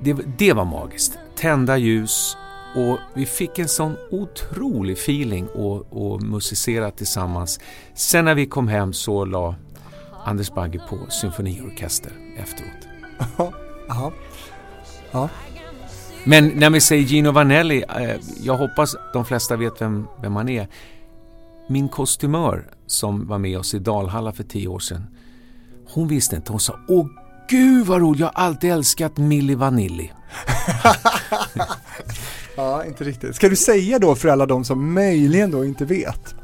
Det, det var magiskt. Tända ljus och vi fick en sån otrolig feeling och, och musicera tillsammans. Sen när vi kom hem så la Anders Bagge på symfoniorkester efteråt. Ja. ja. Men när vi säger Gino Vanelli, eh, jag hoppas de flesta vet vem, vem han är. Min kostymör som var med oss i Dalhalla för tio år sedan, hon visste inte. Hon sa Åh gud vad roligt, jag har alltid älskat Milli Vanilli. ja, inte riktigt. Ska du säga då för alla de som möjligen då inte vet?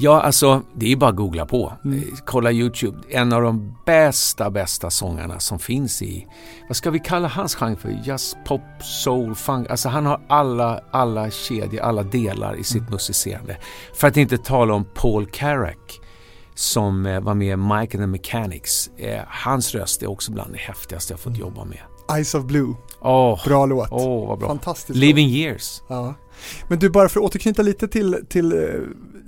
Ja, alltså det är bara att googla på. Mm. Kolla YouTube. En av de bästa, bästa sångarna som finns i, vad ska vi kalla hans genre för? Jazz, pop, soul, funk. Alltså han har alla, alla kedjor, alla delar i sitt mm. musicerande. För att inte tala om Paul Carrack som eh, var med Mike and the Mechanics. Eh, hans röst är också bland det häftigaste jag fått mm. jobba med. Eyes of Blue. Oh, bra låt. Oh, vad bra. Fantastiskt. Living låt. Years. Ja. Men du, bara för att återknyta lite till, till eh,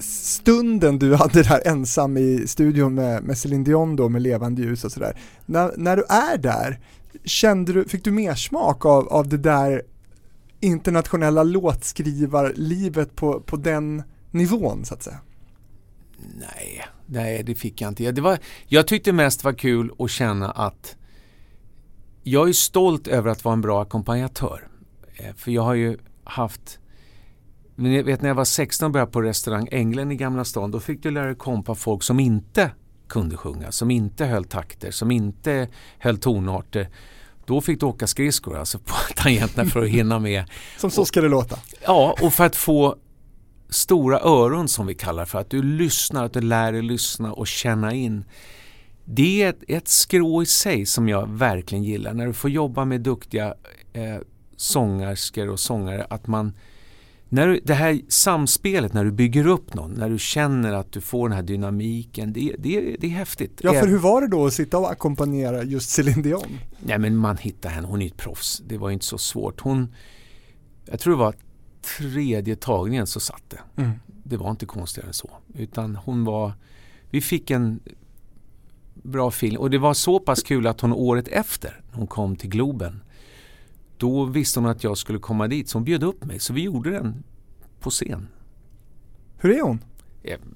stunden du hade där ensam i studion med, med Céline Dion då med levande ljus och sådär. När, när du är där, kände du, fick du mer smak av, av det där internationella låtskrivarlivet på, på den nivån så att säga? Nej, nej det fick jag inte. Det var, jag tyckte mest var kul att känna att jag är stolt över att vara en bra ackompanjatör. Eh, för jag har ju haft men vet när jag var 16 och började på restaurang Änglen i Gamla stan, då fick du lära dig kompa folk som inte kunde sjunga, som inte höll takter, som inte höll tonarter. Då fick du åka skridskor alltså på tangenterna för att hinna med. som så ska det låta? Ja, och för att få stora öron som vi kallar för att du lyssnar, att du lär dig lyssna och känna in. Det är ett, ett skrå i sig som jag verkligen gillar när du får jobba med duktiga eh, sångerskor och sångare att man när du, det här samspelet när du bygger upp någon, när du känner att du får den här dynamiken, det, det, det är häftigt. Ja, för hur var det då att sitta och ackompanjera just Céline Dion? Nej, men man hittar henne, hon är ett proffs. Det var inte så svårt. Hon, jag tror det var tredje tagningen så satt det. Mm. Det var inte konstigare än så. Utan hon var, vi fick en bra film och det var så pass kul att hon året efter, hon kom till Globen, då visste hon att jag skulle komma dit så hon bjöd upp mig så vi gjorde den på scen. Hur är hon?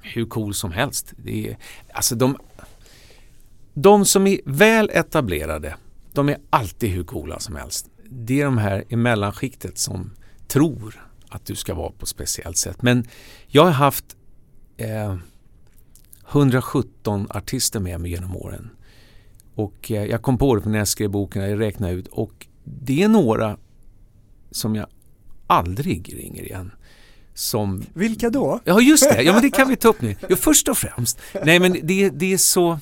Hur cool som helst. Det är, alltså de, de som är väl etablerade, de är alltid hur coola som helst. Det är de här i mellanskiktet som tror att du ska vara på ett speciellt sätt. Men jag har haft eh, 117 artister med mig genom åren. Och eh, jag kom på det när jag skrev boken, jag räknade ut och det är några som jag aldrig ringer igen. Som... Vilka då? Ja just det, ja men det kan vi ta upp nu. Ja, först och främst, nej men det, det är så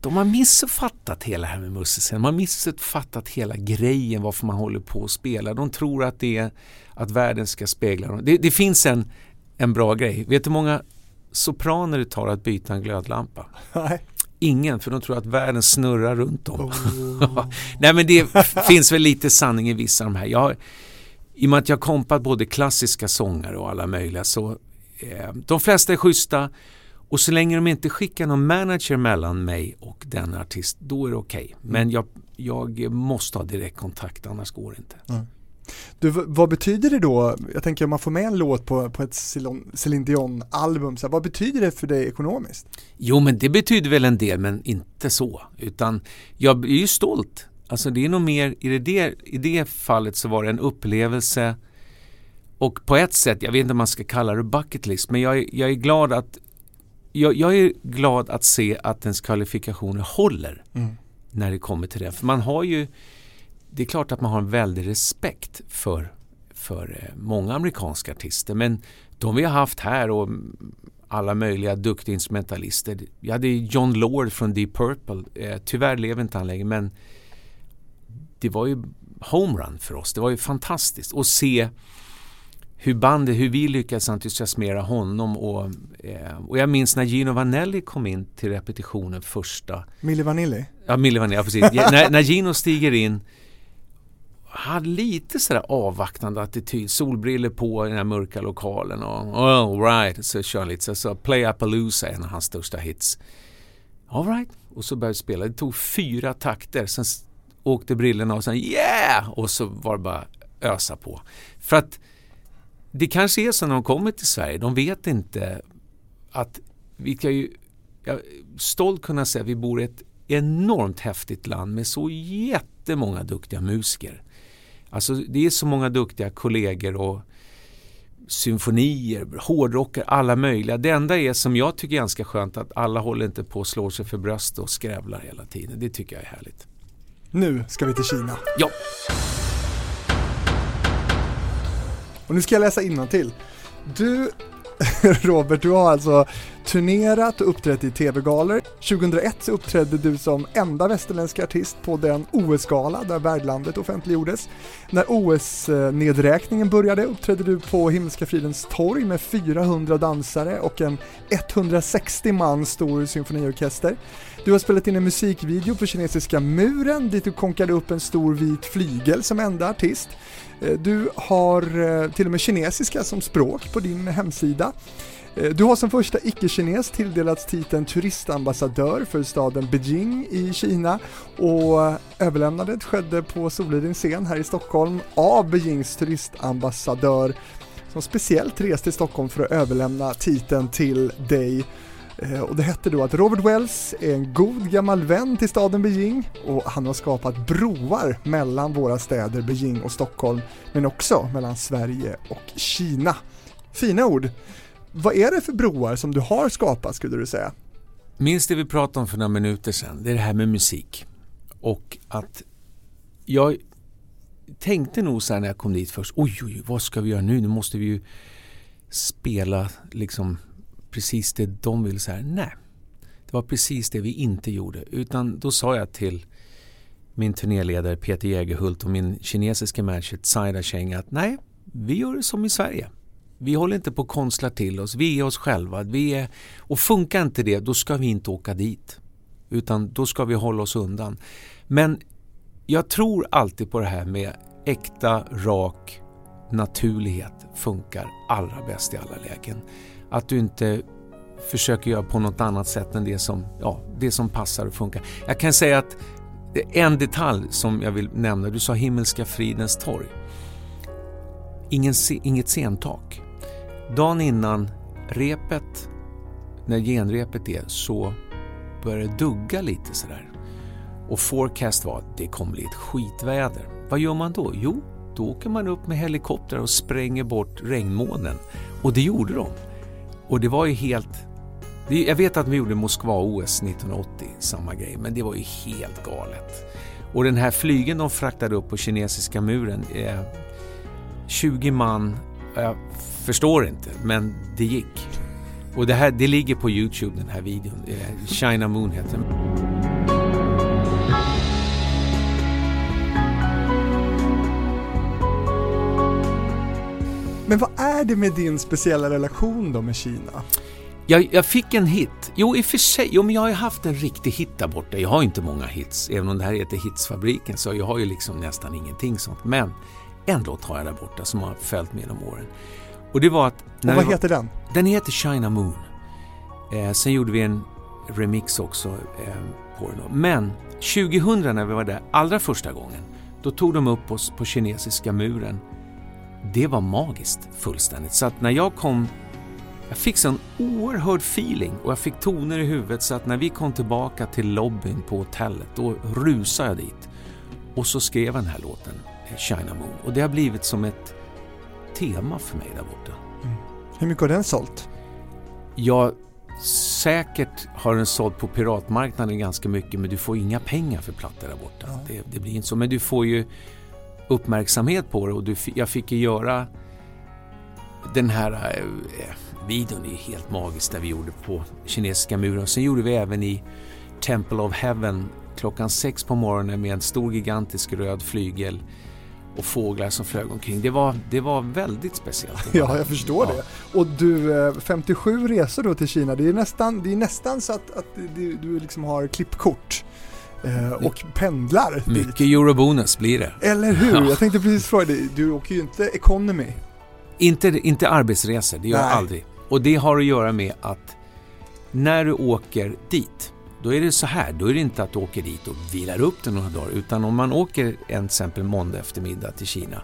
de har missuppfattat hela det här med musiken. De har missuppfattat hela grejen varför man håller på att spela. De tror att det är att världen ska spegla dem. Det, det finns en, en bra grej. Vet du hur många sopraner det tar att byta en glödlampa? Nej. Ingen, för de tror att världen snurrar runt dem. Oh. Nej men det finns väl lite sanning i vissa av de här. Jag har, I och med att jag kompat både klassiska sångare och alla möjliga så eh, de flesta är schyssta och så länge de inte skickar någon manager mellan mig och den artist, då är det okej. Okay. Mm. Men jag, jag måste ha direktkontakt, annars går det inte. Mm. Du, vad betyder det då, jag tänker om man får med en låt på, på ett Céline Dion-album, vad betyder det för dig ekonomiskt? Jo men det betyder väl en del men inte så, utan jag är ju stolt. Alltså det är nog mer, i det, i det fallet så var det en upplevelse och på ett sätt, jag vet inte om man ska kalla det bucket list, men jag, jag är glad att jag, jag, är glad att se att ens kvalifikationer håller mm. när det kommer till det. För man har ju det är klart att man har en väldig respekt för, för eh, många amerikanska artister men de vi har haft här och alla möjliga duktiga instrumentalister. Jag hade John Lord från Deep Purple. Eh, tyvärr lever inte han längre men det var ju homerun för oss. Det var ju fantastiskt att se hur bandet, hur vi lyckades entusiasmera honom och, eh, och jag minns när Gino Vanelli kom in till repetitionen första. Milli Vanilli? Ja, Milli Vanilli, ja, precis. när, när Gino stiger in hade lite sådär avvaktande attityd, solbriller på i den här mörka lokalen och all right, så kör han lite så, så Play Appaloosa är en av hans största hits. All right, och så började vi spela. Det tog fyra takter, sen åkte brillorna och sen yeah! Och så var det bara ösa på. För att det kanske är så när de kommer till Sverige, de vet inte att vi kan ju jag stolt kunna säga att vi bor i ett enormt häftigt land med så jättemånga duktiga musiker. Alltså det är så många duktiga kollegor och symfonier, hårdrockare, alla möjliga. Det enda är som jag tycker är ganska skönt att alla håller inte på att slå sig för bröst och skrävlar hela tiden. Det tycker jag är härligt. Nu ska vi till Kina. Ja. Och nu ska jag läsa till. Du Robert, du har alltså turnerat och uppträtt i tv-galor. 2001 så uppträdde du som enda västerländska artist på den OS-gala där värdlandet offentliggjordes. När OS-nedräkningen började uppträdde du på Himmelska fridens torg med 400 dansare och en 160 man stor symfoniorkester. Du har spelat in en musikvideo på kinesiska muren dit du konkade upp en stor vit flygel som enda artist. Eh, du har eh, till och med kinesiska som språk på din hemsida. Eh, du har som första icke-kines tilldelats titeln turistambassadör för staden Beijing i Kina och överlämnandet skedde på Soliden scen här i Stockholm av Beijings turistambassadör som speciellt reste till Stockholm för att överlämna titeln till dig eh, och det hette då att Robert Wells är en god gammal vän till staden Beijing och han har skapat broar mellan våra städer Beijing och Stockholm men också mellan Sverige och Kina. Fina ord. Vad är det för broar som du har skapat skulle du säga? Minns det vi pratade om för några minuter sedan, det är det här med musik. Och att jag tänkte nog så här när jag kom dit först, oj, oj, vad ska vi göra nu? Nu måste vi ju spela liksom precis det de vill. Så här, nej, det var precis det vi inte gjorde. Utan då sa jag till min turnéledare Peter Jägerhult och min kinesiska manager Saida Cheng att nej, vi gör det som i Sverige. Vi håller inte på att konstla till oss, vi är oss själva. Vi är, och funkar inte det, då ska vi inte åka dit. Utan då ska vi hålla oss undan. Men jag tror alltid på det här med äkta, rak naturlighet funkar allra bäst i alla lägen. Att du inte försöker göra på något annat sätt än det som, ja, det som passar och funkar. Jag kan säga att en detalj som jag vill nämna, du sa Himmelska fridens torg. Ingen, inget scentak. Dagen innan repet, när genrepet är, så börjar det dugga lite sådär. Och forecast var att det kommer bli ett skitväder. Vad gör man då? Jo, då åker man upp med helikopter och spränger bort regnmånen. Och det gjorde de. Och det var ju helt... Jag vet att de gjorde Moskva-OS 1980, samma grej, men det var ju helt galet. Och den här flygen de fraktade upp på kinesiska muren, eh, 20 man, jag förstår inte, men det gick. Och det, här, det ligger på Youtube den här videon, China Moon heter den. Men vad är det med din speciella relation då med Kina? Jag, jag, fick en hit. Jo, i och för sig. Jo, men jag har ju haft en riktig hit där borta. Jag har inte många hits. Även om det här heter Hitsfabriken så jag har ju liksom nästan ingenting sånt. Men en låt har jag där borta som har följt med genom åren. Och det var att... Och vad heter den? Den heter China Moon. Eh, sen gjorde vi en remix också eh, på den. Men 2000 när vi var där allra första gången, då tog de upp oss på kinesiska muren det var magiskt fullständigt. Så att när jag kom, jag fick sån oerhörd feeling och jag fick toner i huvudet så att när vi kom tillbaka till lobbyn på hotellet, då rusade jag dit. Och så skrev jag den här låten, eh, China Moon. Och det har blivit som ett tema för mig där borta. Mm. Hur mycket har den sålt? Ja, säkert har den sålt på piratmarknaden ganska mycket men du får inga pengar för plattor där borta. Ja. Det, det, blir inte så. Men du får ju uppmärksamhet på det och du, jag fick ju göra den här, eh, videon är helt magisk där vi gjorde på kinesiska muren. Sen gjorde vi även i Temple of Heaven klockan sex på morgonen med en stor gigantisk röd flygel och fåglar som flög omkring. Det var, det var väldigt speciellt. Ja, jag förstår ja. det. Och du, 57 eh, resor då till Kina, det är nästan, det är nästan så att, att du, du liksom har klippkort eh, och pendlar Mycket dit. eurobonus blir det. Eller hur? Ja. Jag tänkte precis fråga dig, du åker ju inte economy. Inte, inte arbetsresor, det gör Nej. jag aldrig. Och det har att göra med att när du åker dit då är det så här, då är det inte att du åker dit och vilar upp det några dagar utan om man åker en exempel måndag eftermiddag till Kina.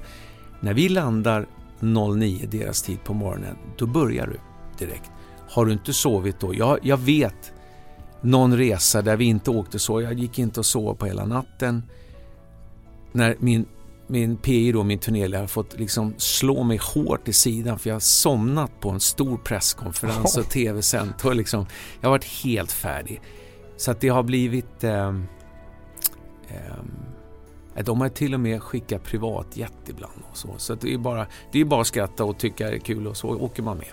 När vi landar 09 deras tid på morgonen, då börjar du direkt. Har du inte sovit då? Jag, jag vet någon resa där vi inte åkte så. Jag gick inte och sov på hela natten. När min, min PI då, min turnéledare, har fått liksom slå mig hårt i sidan för jag har somnat på en stor presskonferens och tv-sänt. Liksom, jag har varit helt färdig. Så att det har blivit... Eh, eh, de har till och med skickat privatjet ibland och så. Så det är bara, det är bara att skratta och tycka det är kul och så åker man med.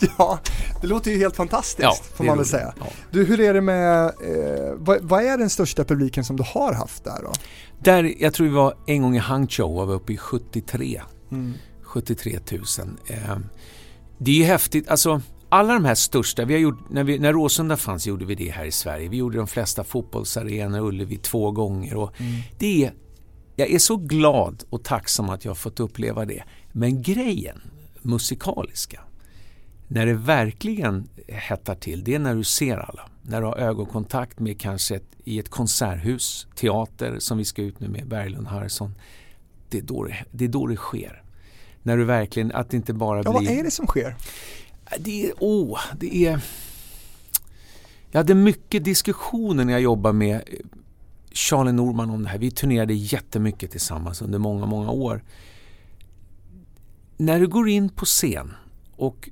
ja, det låter ju helt fantastiskt ja, får man väl säga. Ja. Du, hur är det med, eh, vad, vad, är den största publiken som du har haft där då? Där, jag tror vi var en gång i Hangzhou var vi uppe i 73. Mm. 73 000. Eh, det är häftigt, alltså alla de här största, vi har gjort, när, vi, när Råsunda fanns gjorde vi det här i Sverige. Vi gjorde de flesta fotbollsarenor, Ullevi två gånger. Och mm. det är, jag är så glad och tacksam att jag har fått uppleva det. Men grejen, musikaliska, när det verkligen hettar till, det är när du ser alla. När du har ögonkontakt med kanske ett, i ett konserthus, teater som vi ska ut nu med, Berglund Harrison. Det är då det, det, är då det sker. När du verkligen, att det inte bara ja, blir... Vad är det som sker? Det är, åh, det är... Jag hade mycket diskussioner när jag jobbade med eh, Charlie Norman om det här. Vi turnerade jättemycket tillsammans under många, många år. När du går in på scen och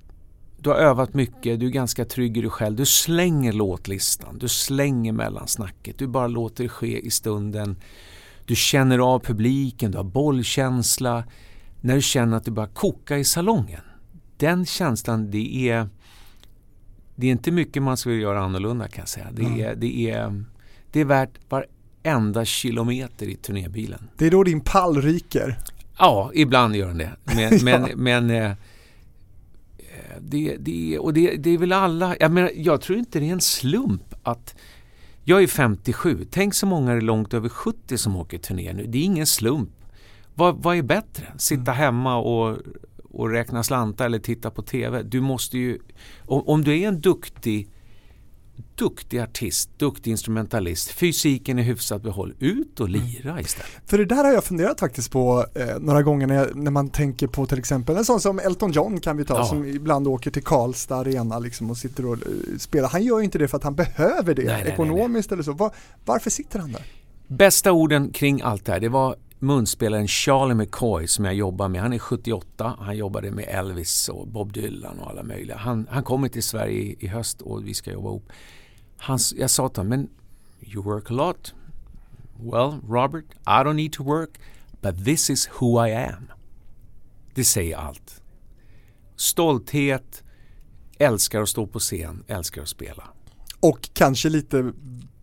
du har övat mycket, du är ganska trygg i dig själv. Du slänger låtlistan, du slänger mellansnacket, du bara låter det ske i stunden. Du känner av publiken, du har bollkänsla. När du känner att du börjar koka i salongen den känslan, det är, det är inte mycket man skulle göra annorlunda kan jag säga. Det, mm. är, det, är, det är värt varenda kilometer i turnébilen. Det är då din pall ryker? Ja, ibland gör den det. Men, ja. men, men eh, det, det, och det, det är väl alla, jag, menar, jag tror inte det är en slump att jag är 57, tänk så många är långt över 70 som åker turné nu. Det är ingen slump. Vad, vad är bättre? Sitta mm. hemma och och räkna slantar eller titta på TV. Du måste ju, om du är en duktig duktig artist, duktig instrumentalist, fysiken är hyfsat behåll, ut och mm. lira istället. För det där har jag funderat faktiskt på eh, några gånger när, jag, när, man tänker på till exempel en sån som Elton John kan vi ta ja. som ibland åker till Karlstad arena liksom och sitter och uh, spelar. Han gör ju inte det för att han behöver det nej, ekonomiskt nej, nej. eller så. Var, varför sitter han där? Bästa orden kring allt det här, det var munspelaren Charlie McCoy som jag jobbar med. Han är 78. Han jobbade med Elvis och Bob Dylan och alla möjliga. Han, han kommer till Sverige i, i, höst och vi ska jobba ihop. Han, jag sa till honom, men you work a lot. Well, Robert, I don't need to work, but this is who I am. Det säger allt. Stolthet, älskar att stå på scen, älskar att spela. Och kanske lite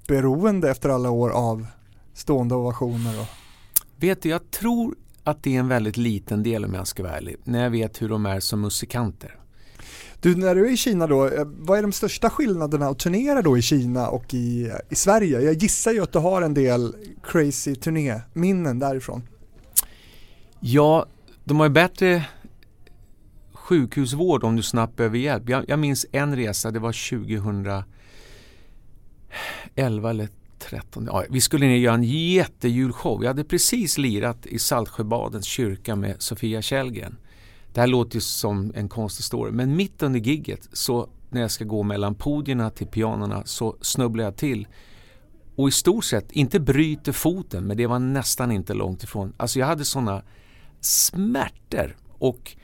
beroende efter alla år av stående ovationer och Vet du, jag tror att det är en väldigt liten del om jag ska vara ärlig, när jag vet hur de är som musikanter. Du, när du är i Kina då, eh, vad är de största skillnaderna att turnera då i Kina och i, i Sverige? Jag gissar ju att du har en del crazy turnéminnen därifrån. Ja, de har ju bättre sjukhusvård om du snabbt behöver hjälp. Jag, jag minns en resa, det var 2011 eller 13. Ja, vi skulle ner och göra en jättejulshow. Jag hade precis lirat i Saltsjöbadens kyrka med Sofia Källgren. Det här låter ju som en konstig story, men mitt under gigget så när jag ska gå mellan podierna till pianorna så snubblar jag till och i stort sett inte bryter foten, men det var nästan inte långt ifrån. Alltså jag hade sådana smärtor och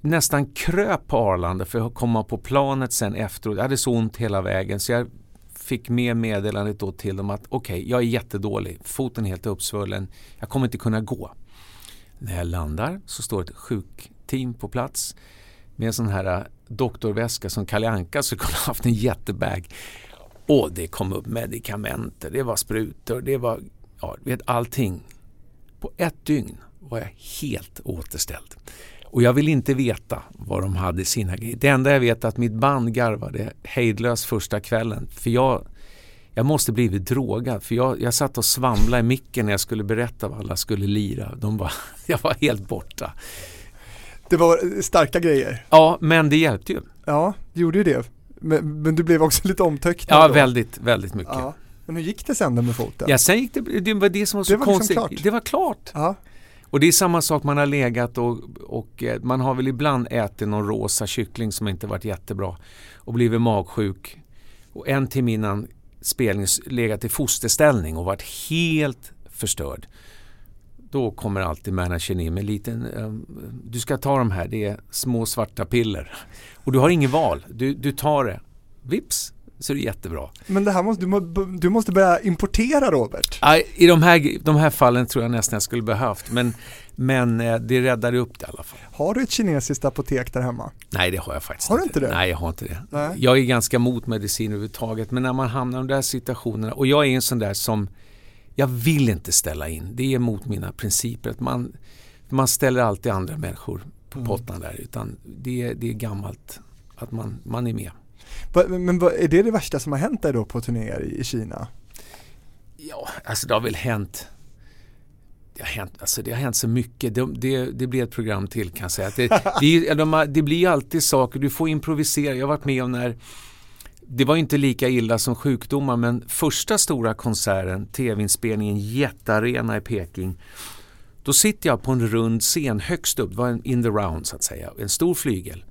nästan kröp på Arlanda för att komma på planet sen efteråt. Jag hade så ont hela vägen så jag fick med meddelandet då till dem att okej, okay, jag är jättedålig, foten är helt uppsvullen, jag kommer inte kunna gå. När jag landar så står ett sjukteam på plats. med en sån här äh, doktorväska som Kalle Anka skulle kunna haft en jättebag. Och det kom upp medikamenter, det var sprutor, det var ja, vet, allting. På ett dygn var jag helt återställd. Och jag vill inte veta vad de hade i sina grejer. Det enda jag vet är att mitt band garvade hejdlöst första kvällen. För jag, jag måste blivit drogad. För jag, jag satt och svamlade i micken när jag skulle berätta vad alla skulle lira. De var, jag var helt borta. Det var starka grejer. Ja, men det hjälpte ju. Ja, det gjorde ju det. Men, men du blev också lite omtöcknad Ja, då. väldigt, väldigt mycket. Ja. Men hur gick det sen då med foten? Ja, sen gick det, det var det som var så Det var liksom konstigt. klart. Det var klart. Ja. Och det är samma sak, man har legat och, och eh, man har väl ibland ätit någon rosa kyckling som inte varit jättebra och blivit magsjuk. Och en timme innan spelning legat i fosterställning och varit helt förstörd. Då kommer alltid managern in med liten, eh, du ska ta de här, det är små svarta piller. Och du har ingen val, du, du tar det. Vips, så är det jättebra. Men det här måste, du, må, du måste börja importera Robert. Ja, I de här, de här fallen tror jag nästan jag skulle behövt men, men eh, det räddade upp det i alla fall. Har du ett kinesiskt apotek där hemma? Nej det har jag faktiskt Har du inte det? Nej jag har inte det. Nej. Jag är ganska mot medicin överhuvudtaget men när man hamnar i de där situationerna och jag är en sån där som jag vill inte ställa in. Det är emot mina principer. Att man, man ställer alltid andra människor på Mm. pottan där utan det, är- det är gammalt att man, man är med. Men är det det värsta som har hänt dig då på turnéer i Kina? Ja, alltså det har väl hänt det har hänt, alltså det har hänt så mycket. Det, det, det blir ett program till kan jag säga. Det, det, de det blir alltid saker, du får improvisera. Jag har varit med om när det var inte lika illa som sjukdomar men första stora konserten, tv-inspelningen Jättearena i Peking. Då sitter jag på en rund scen högst upp, det var en in the round så att säga, en stor flygel.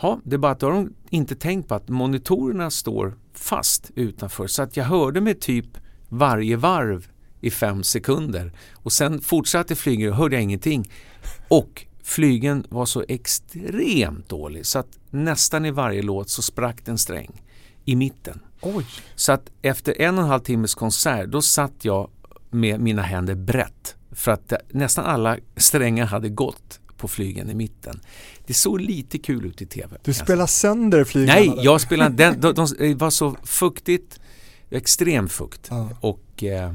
Ja, det är bara att då har de inte tänkt på att monitorerna står fast utanför så att jag hörde mig typ varje varv i fem sekunder och sen fortsatte flygen och hörde jag ingenting. Och flygen var så extremt dålig så att nästan i varje låt så sprack en sträng i mitten. Oj. Så att efter en och en halv timmes konsert då satt jag med mina händer brett för att nästan alla strängar hade gått på flygen i mitten. Det såg lite kul ut i TV. Du spelar sönder flygarna Nej, där. jag spelade den, de, de, det var så fuktigt, extrem fukt Ja. och eh,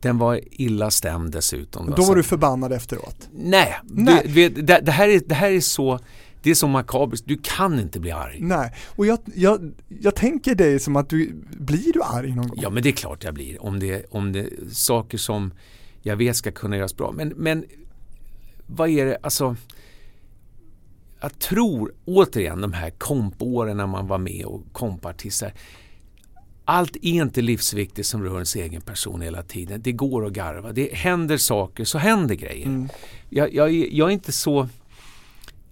den var illa stämd dessutom. Då var du förbannad efteråt. Nej, Nej. Du, du det, det, här är, det här är så det är så makabert, du kan inte bli arg. Nej, och jag, jag, jag tänker dig som att du, blir du arg någon gång? Ja men det är klart jag blir om det, om det är saker som jag vet ska kunna göras bra. Men, men vad är det, alltså jag tror återigen de här kompåren när man var med och kompartister. Allt är inte livsviktigt som rör ens egen person hela tiden. Det går att garva. Det händer saker så händer grejer. Mm. Jag, jag, jag är inte så...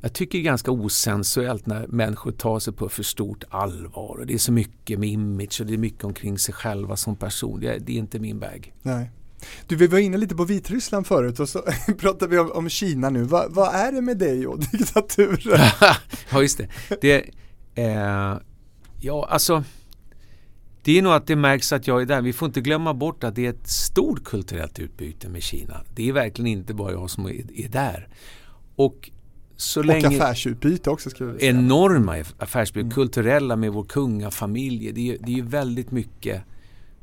Jag tycker det är ganska osensuellt när människor tar sig på för stort allvar. Och det är så mycket med image och det är mycket omkring sig själva som person. Det är, det är inte min väg. Nej. Du, vi var inne lite på Vitryssland förut och så pratade vi om, om Kina nu. Va, vad är det med dig och diktaturen? ja, just det. det eh, ja, alltså. Det är nog att det märks att jag är där. Vi får inte glömma bort att det är ett stort kulturellt utbyte med Kina. Det är verkligen inte bara jag som är, är där. Och så Och länge... affärsutbyte också vi säga. enorma affärsbyggen, Mm. kulturella med vår kungafamilj. Det är, det är väldigt mycket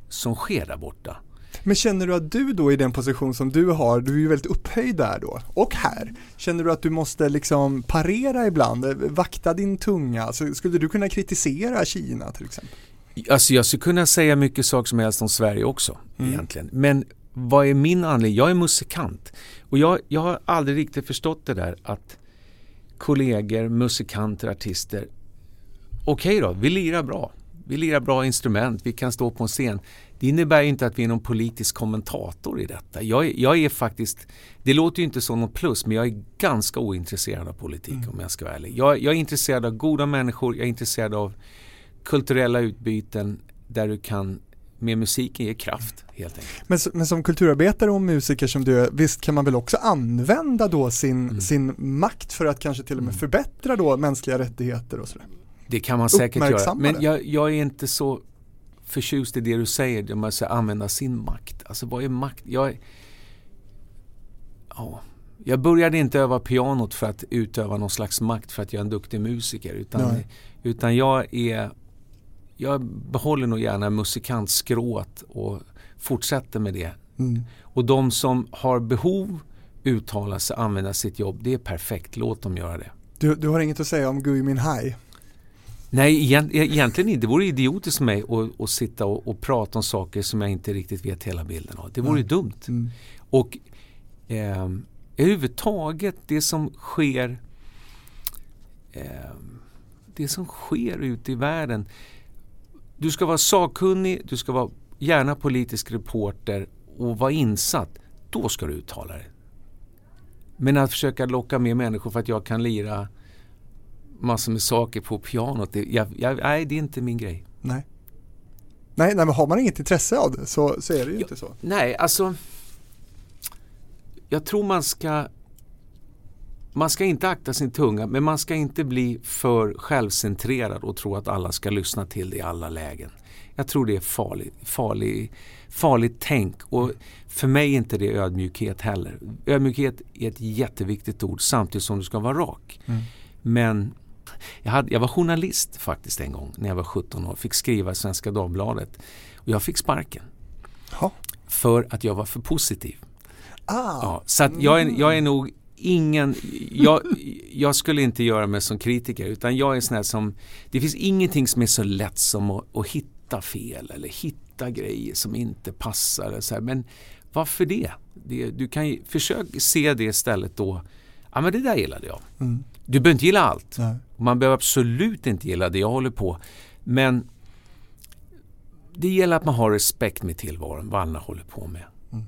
som sker där borta. Men känner du att du då i den position som du har, du är ju väldigt upphöjd där då, och här, känner du att du måste liksom parera ibland, vakta din tunga? Så skulle du kunna kritisera Kina till exempel? Alltså jag skulle kunna säga mycket saker som helst om Sverige också Mm. egentligen. Men vad är min anledning? Jag är musikant. Och jag, jag har aldrig riktigt förstått det där att kollegor, musikanter, artister Okej då, vi lirar bra. Vi lirar bra instrument, vi kan stå på en scen. Det innebär ju inte att vi är någon politisk kommentator i detta. Jag, jag är faktiskt, det låter ju inte som något plus, men jag är ganska ointresserad av politik Mm. om jag ska vara ärlig. Jag, jag är intresserad av goda människor, jag är intresserad av kulturella utbyten där du kan med musiken ge kraft helt enkelt. Men, men som kulturarbetare och musiker som du är, visst kan man väl också använda då sin, Mm. sin makt för att kanske till och med Mm. förbättra då mänskliga rättigheter och sådär? Det kan man säkert göra. Men jag, jag är inte så förtjust i det du säger, det man säger använda sin makt. Alltså vad är makt? Jag ja, jag började inte öva pianot för att utöva någon slags makt för att jag är en duktig musiker. Utan, utan jag är jag behåller nog gärna musikantskrået och fortsätter med det. Mm. Och de som har behov uttala sig, använda sitt jobb, det är perfekt. Låt dem göra det. Du, du har inget att säga om Gui Min Hai? Nej, e-, egentligen inte. Det vore idiotiskt för mig att, att sitta och, och, prata om saker som jag inte riktigt vet hela bilden av. Det vore mm. dumt. Mm. Och eh, överhuvudtaget det som sker eh, det som sker ute i världen. Du ska vara sakkunnig, du ska vara gärna politisk reporter och vara insatt. Då ska du uttala dig. Men att försöka locka med människor för att jag kan lira massor med saker på pianot, det, jag, jag, nej det är inte min grej. Nej. Nej, nej men har man inget intresse av det så, så är det ju ja, inte så. Nej, alltså jag tror man ska man ska inte akta sin tunga men man ska inte bli för självcentrerad och tro att alla ska lyssna till det i alla lägen. Jag tror det är farligt farlig, farligt tänk och för mig är inte det ödmjukhet heller. Ödmjukhet är ett jätteviktigt ord samtidigt som du ska vara rak. Mm. Men jag, hade, jag var journalist faktiskt en gång när jag var 17 år. Fick skriva i Svenska Dagbladet. Och jag fick sparken. Ha. För att jag var för positiv. Ah. Ja, så jag, är, jag är nog ingen, jag, jag, skulle inte göra mig som kritiker utan jag är sån här som, det finns ingenting som är så lätt som att, att hitta fel eller hitta grejer som inte passar. Så här. Men varför det? det du kan ju försöka se det istället då, ja men det där gillade jag. Mm. Du behöver inte gilla allt. Nej. Man behöver absolut inte gilla det jag håller på. Men det gäller att man har respekt med tillvaron, vad andra håller på med. Mm.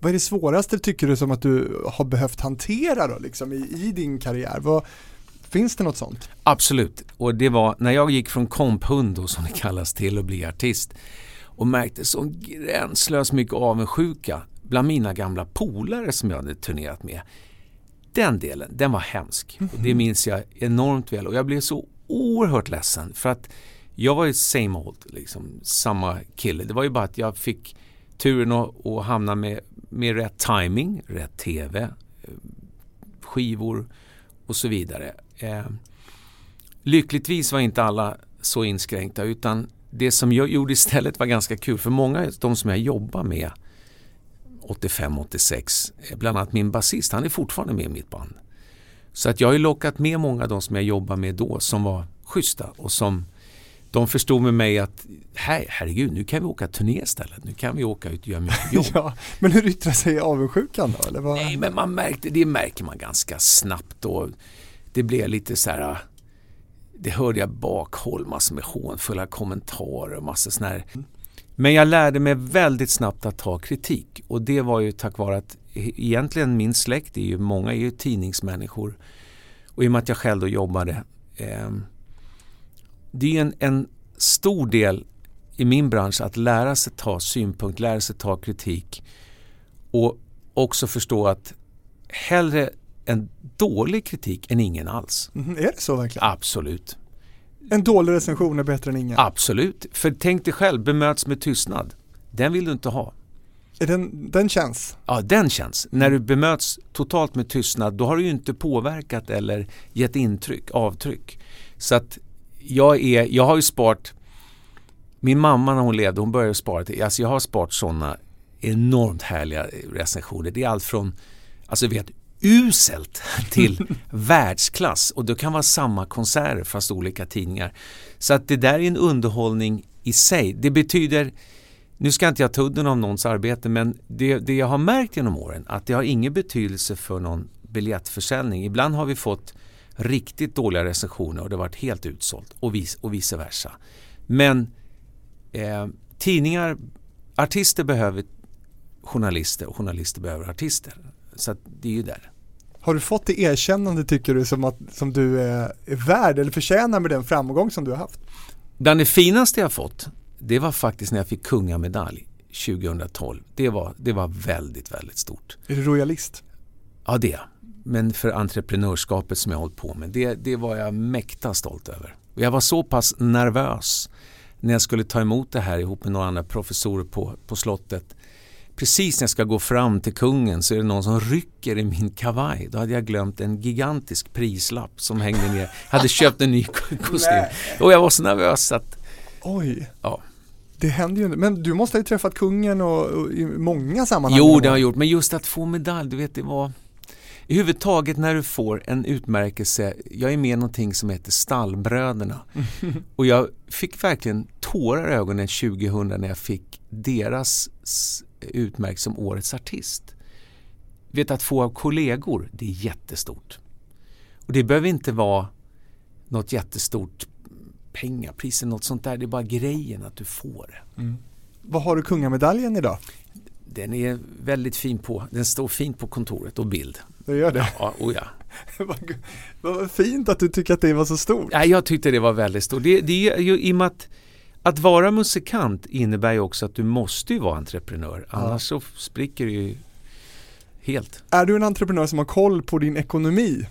Vad är det svåraste tycker du som att du har behövt hantera då, liksom, i, i din karriär? Vad, finns det något sånt? Absolut, och det var när jag gick från komphund som det kallas till att bli artist och märkte så gränslöst mycket avundsjuka bland mina gamla polare som jag hade turnerat med den delen, den var hemsk. Mm. Och det minns jag enormt väl och jag blev så oerhört ledsen för att jag var ju same old, liksom, samma kille. Det var ju bara att jag fick turen att, att hamna med, med rätt timing, rätt TV, eh, skivor och så vidare. Eh, lyckligtvis var inte alla så inskränkta utan det som jag gjorde istället var ganska kul för många av de som jag jobbar med 85-86. Bland annat min basist, han är fortfarande med i mitt band. Så att jag har lockat med många av de som jag jobbade med då som var schyssta och som de förstod med mig att här, herregud, nu kan vi åka turné istället. Nu kan vi åka ut och göra mycket jobb. ja, men hur yttrar sig avundsjukan då? Eller vad? Nej, men man märkte, det märker man ganska snabbt. Och det blev lite så här det hörde jag bakhåll, massor med hånfulla kommentarer och massor sådana här. Men jag lärde mig väldigt snabbt att ta kritik och det var ju tack vare att e-, egentligen min släkt är ju, många är ju tidningsmänniskor och i och med att jag själv då jobbade eh, det är en, en stor del i min bransch att lära sig ta synpunkt, lära sig ta kritik och också förstå att hellre en dålig kritik än ingen alls. Mm, är det så verkligen? Absolut. En dålig recension är bättre än ingen? Absolut. För tänk dig själv, bemöts med tystnad. Den vill du inte ha. Den, den känns? Ja, den känns. När du bemöts totalt med tystnad då har du ju inte påverkat eller gett intryck, avtryck. Så att jag, är, jag har ju sparat min mamma när hon levde, hon började spara till, alltså jag har sparat sådana enormt härliga recensioner. Det är allt från, alltså vet, uselt till världsklass och det kan vara samma konserter fast olika tidningar. Så att det där är en underhållning i sig. Det betyder, nu ska inte jag ta udden av någons arbete men det, det jag har märkt genom åren att det har ingen betydelse för någon biljettförsäljning. Ibland har vi fått riktigt dåliga recensioner och det har varit helt utsålt och, vice, och vice versa. Men eh, tidningar, artister behöver journalister och journalister behöver artister. Så det är ju där. Har du fått det erkännande tycker du som, att, som du är, är värd eller förtjänar med den framgång som du har haft? Bland det finaste jag fått, det var faktiskt när jag fick kungamedalj 2012. Det var, det var väldigt, väldigt stort. Är du royalist? Ja, det är Men för entreprenörskapet som jag har hållit på med, det, det var jag mäkta stolt över. Jag var så pass nervös när jag skulle ta emot det här ihop med några andra professorer på, på slottet precis när jag ska gå fram till kungen så är det någon som rycker i min kavaj. Då hade jag glömt en gigantisk prislapp som hängde ner. Jag hade köpt en ny kostym. Och jag var så nervös att... Oj. Ja. Det händer ju inte. Men du måste ha ju träffat kungen och, och i många sammanhang. Jo, det har jag gjort. Men just att få medalj, du vet det var... I huvudtaget när du får en utmärkelse, jag är med i någonting som heter Stallbröderna. Och jag fick verkligen tårar i ögonen 2000 när jag fick deras utmärkelse som Årets artist. Vet att få av kollegor, det är jättestort. Och det behöver inte vara något jättestort pengapris eller något sånt där. Det är bara grejen att du får det. Mm. Vad har du kungamedaljen idag? Den är väldigt fin på, den står fint på kontoret och bild. Det gör det? Ja, oh ja. Vad fint att du tycker att det var så stort. Ja, jag tyckte det var väldigt stort. Det, det är ju i och med att att vara musikant innebär ju också att du måste ju vara entreprenör. Annars ja. så spricker det ju helt. Är du en entreprenör som har koll på din ekonomi?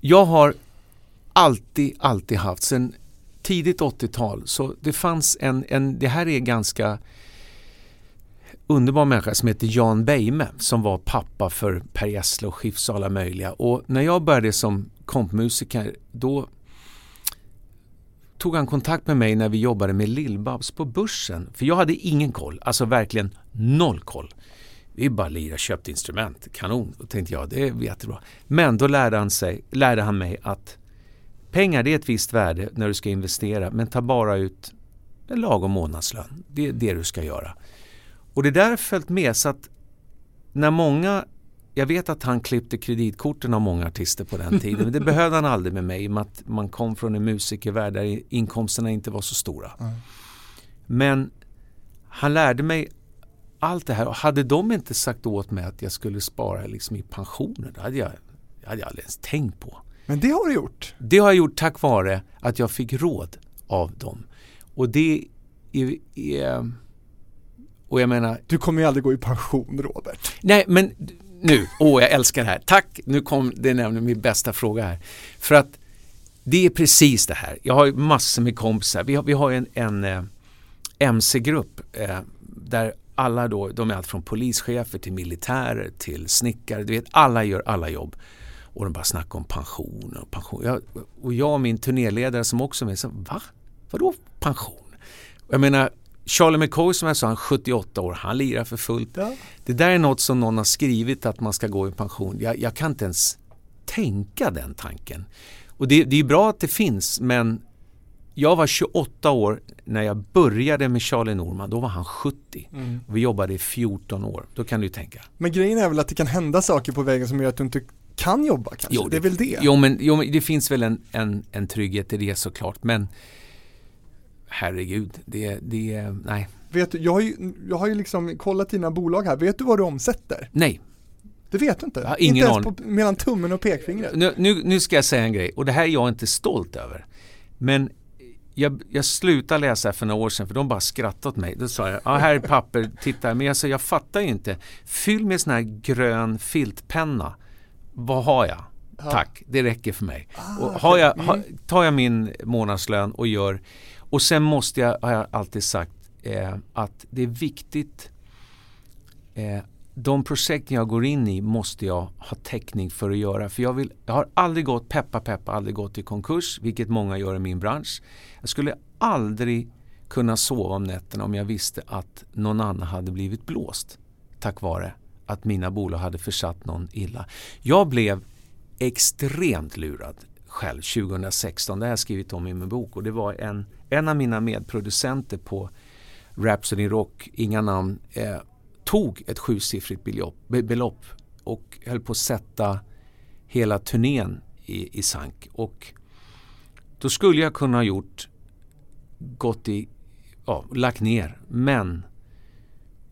Jag har alltid, alltid haft, sen tidigt 80-tal, så det fanns en, en, det här är ganska underbar människa som heter Jan Beime som var pappa för Per Gessle och Schiffs och alla möjliga. Och när jag började som kompmusiker då tog han kontakt med mig när vi jobbade med Lillbabs på börsen. För jag hade ingen koll, alltså verkligen noll koll. Vi bara lirade, köpte instrument, kanon. Då tänkte jag, det är jättebra. Men då lärde han, sig, lärde han mig att pengar det är ett visst värde när du ska investera men ta bara ut en lagom månadslön. Det är det du ska göra. Och det där har följt med så att när många jag vet att han klippte kreditkorten av många artister på den tiden men det behövde han aldrig med mig i och med att man kom från en musikervärld där inkomsterna inte var så stora. Mm. Men han lärde mig allt det här och hade de inte sagt åt mig att jag skulle spara liksom i pensioner, det hade jag, det hade jag aldrig ens tänkt på. Men det har du gjort? Det har jag gjort tack vare att jag fick råd av dem. Och det är, är och jag menar... Du kommer ju aldrig gå i pension Robert. Nej men nu, åh oh, jag älskar det här. Tack, nu kom det nämligen min bästa fråga här. För att det är precis det här. Jag har massor med kompisar. Vi har, vi har en, en eh, MC-grupp eh, där alla då, de är allt från polischefer till militärer till snickare. Du vet, alla gör alla jobb. Och de bara snackar om pension och pension. Jag, och jag och min turnéledare som också är med, så, va? Vadå pension? Jag menar, Charlie McCoy som jag sa, han 78 år, han lirar för fullt. Ja. Det där är något som någon har skrivit att man ska gå i pension. Jag, jag kan inte ens tänka den tanken. Och det, det är bra att det finns men jag var 28 år när jag började med Charlie Norman, då var han 70. Mm. vi jobbade i 14 år, då kan du tänka. Men grejen är väl att det kan hända saker på vägen som gör att du inte kan jobba kanske? Jo, det, det är väl det? Jo men, jo, men det finns väl en, en, en trygghet i det såklart. Men herregud, det, det, nej. Vet du, jag har ju, jag har ju liksom kollat dina bolag här, vet du vad du omsätter? Nej. Det vet du inte? Jag har ingen inte ens på, mellan tummen och pekfingret? Nu, nu, nu, ska jag säga en grej, och det här är jag inte stolt över. Men jag, jag slutade läsa för några år sedan för de bara skrattade åt mig. Då sa jag, ja här är papper, titta. Men jag sa, jag fattar ju inte. Fyll med sån här grön filtpenna. Vad har jag? Ja. Tack, det räcker för mig. Ah, och har jag, mm. har, tar jag min månadslön och gör och sen måste jag, har jag alltid sagt, eh, att det är viktigt eh, de projekten jag går in i måste jag ha täckning för att göra. För jag, vill, jag har aldrig gått, peppa peppa, aldrig gått i konkurs, vilket många gör i min bransch. Jag skulle aldrig kunna sova om nätterna om jag visste att någon annan hade blivit blåst tack vare att mina bolag hade försatt någon illa. Jag blev extremt lurad själv 2016. Det har jag skrivit om i min bok och det var en, en av mina medproducenter på Rhapsody Rock, inga namn, eh, tog ett sjusiffrigt belopp, och höll på att sätta hela turnén i, i sank. Och då skulle jag kunna ha gjort, gått i, ja, lagt ner. Men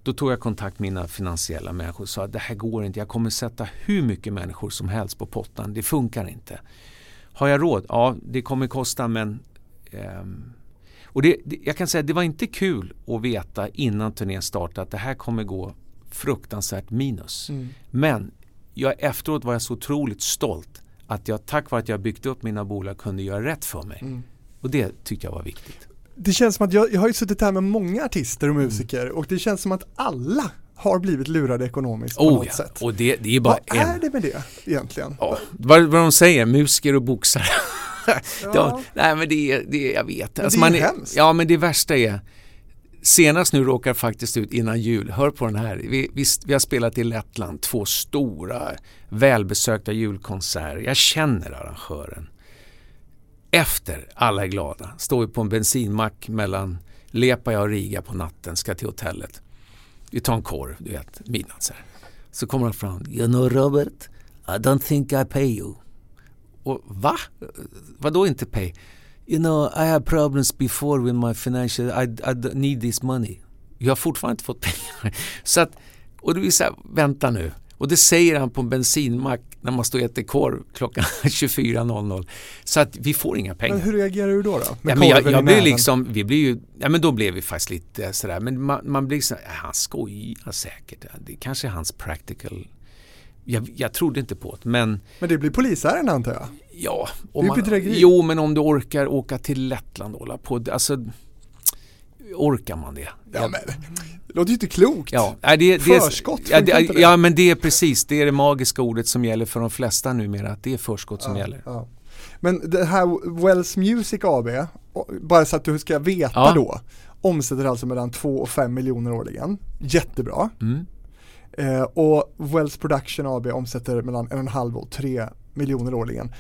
då tog jag kontakt med mina finansiella människor och sa att det här går inte. Jag kommer sätta hur mycket människor som helst på pottan. Det funkar inte. Har jag råd? Ja, det kommer kosta men eh, och det, det, jag kan säga det var inte kul att veta innan turnén startade att det här kommer gå fruktansvärt minus. Mm. Men jag, efteråt var jag så otroligt stolt att jag tack vare att jag byggt upp mina bolag kunde göra rätt för mig. Mm. Och det tyckte jag var viktigt. Det känns som att jag, jag har ju suttit här med många artister och musiker mm. och det känns som att alla har blivit lurade ekonomiskt på Oh något ja, sätt. och det, det är bara Vad en. är det med det egentligen? Ja, vad, vad de säger, musiker och boxare. Ja. ja. nej men det är, det är jag vet. Men Alltså det är man ju hemskt. Ja men det värsta är, senast nu råkar faktiskt ut innan jul, hör på den här. Vi, vi, vi har spelat i Lettland, två stora välbesökta julkonserter. Jag känner arrangören. Efter alla är glada, står vi på en bensinmack mellan Lepaja och Riga på natten, ska till hotellet. Vi tar en korv, du vet, midnatt Så kommer han fram. You know Robert, I don't think I pay you. Och va? Vadå inte pay? You know, I have problems before with my financial, I, I need this money. Jag har fortfarande inte fått pengar. Så att, och så här, vänta nu. Och det säger han på en bensinmack när man står och äter korv klockan 24.00. Så att vi får inga pengar. Men hur reagerar du då? då? Ja, men jag, jag blir liksom, vi blir ju, ja men då blev vi faktiskt lite sådär, men man, man blir så, ja, han skojar säkert, det kanske är hans practical, jag, jag trodde inte på det, men Men det blir polisärende antar jag? ja. Det är Om ju man, bedrägeri. jo, men om du orkar åka till Lettland och hålla på, alltså orkar man det? Ja, men det låter ju inte klokt. Ja, det, det, Förskott, ja, det, det? ja, men det är precis, det är det magiska ordet som gäller för de flesta numera, att det är förskott som Ja, gäller. ja. Men det här Wells Music AB, bara så att du ska veta Ja. då, omsätter alltså mellan 2 och 5 miljoner årligen. Jättebra. Mm. Eh, och Wells Production AB omsätter mellan 1,5 och 3 miljoner årligen.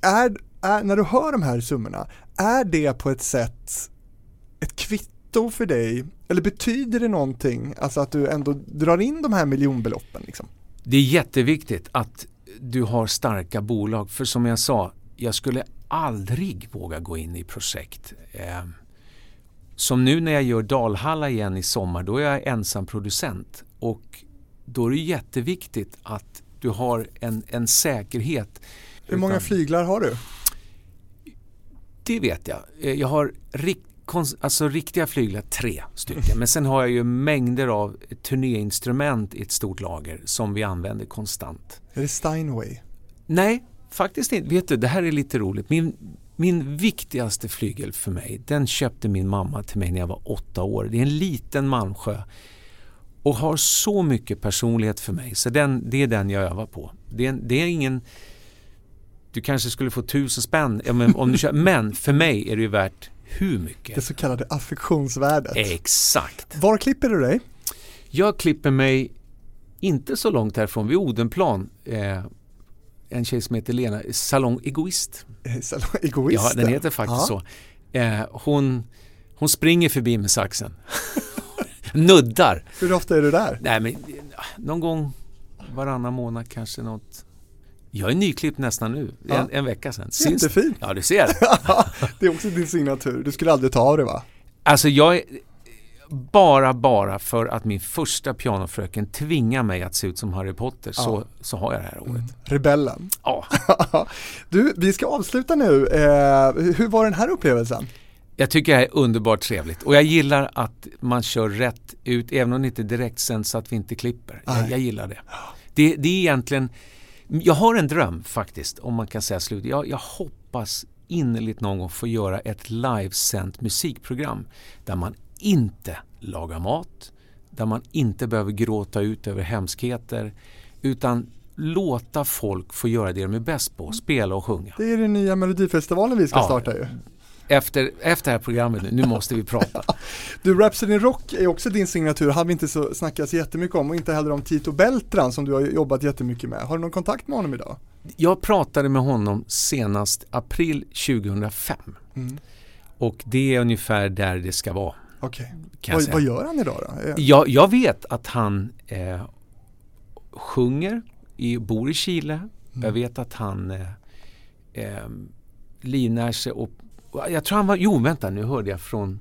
Är, är, när du hör de här summorna, är det på ett sätt ett kvitto för dig? Eller betyder det någonting, alltså att du ändå drar in de här miljonbeloppen? Liksom? Det är jätteviktigt att du har starka bolag för som jag sa, jag skulle aldrig våga gå in i projekt. Eh, som nu när jag gör Dalhalla igen i sommar, då är jag ensam producent och då är det jätteviktigt att du har en, en säkerhet. Hur många Utan- flyglar har du? Det vet jag. Eh, Jag har rikt, alltså riktiga flyglar, tre stycken. Men sen har jag ju mängder av turnéinstrument i ett stort lager som vi använder konstant. Är det Steinway? Nej, faktiskt inte. Vet du, det här är lite roligt. Min, min viktigaste flygel för mig, den köpte min mamma till mig när jag var åtta år. Det är en liten Malmsjö och har så mycket personlighet för mig. Så den, det är den jag övar på. Det är, det är ingen... Du kanske skulle få tusen spänn om du kör, men för mig är det ju värt hur Det mycket? så kallade affektionsvärdet. Exakt. Var klipper du dig? Jag klipper mig inte så långt härifrån, vid Odenplan. Eh, en tjej som heter Lena, Salong Egoist. Eh, Salong Egoist. Ja, den heter faktiskt Ja. så. Eh, hon, hon springer förbi med saxen. Nuddar. Hur ofta är du där? Nej men ja, någon gång varannan månad kanske något. Jag är nyklippt nästan nu, Ja. en, en vecka sedan. Syns- Jättefint. Ja, du ser. det är också din signatur. Du skulle aldrig ta av det va? Alltså jag är bara, bara för att min första pianofröken tvingar mig att se ut som Harry Potter så, så har jag det här året. Rebellen. Ja, du, vi ska avsluta nu. Eh, hur var den här upplevelsen? Jag tycker det är underbart trevligt och jag gillar att man kör rätt ut även om det inte direkt sänds så att vi inte klipper. Jag, jag gillar det. det. Det är egentligen, jag har en dröm faktiskt om man kan säga slut. Jag, jag hoppas innerligt någon gång få göra ett livesänt musikprogram där man inte lagar mat, där man inte behöver gråta ut över hemskheter utan låta folk få göra det de är bäst på, spela och sjunga. Det är den nya Melodifestivalen vi ska Ja. starta ju. Efter, efter det här programmet nu, nu måste vi prata. Du, Rhapsody Rock är också din signatur, har vi inte så snackat så jättemycket om och inte heller om Tito Beltran som du har jobbat jättemycket med. Har du någon kontakt med honom idag? Jag pratade med honom senast april 2005 Mm. och det är ungefär där det ska vara. Okej. Jag Vad, vad gör han idag då? Eh, Jag, jag vet att han eh, sjunger, i, bor i Chile. Mm. Jag vet att han eh, eh, livnär sig och jag tror han var, jo vänta nu hörde jag från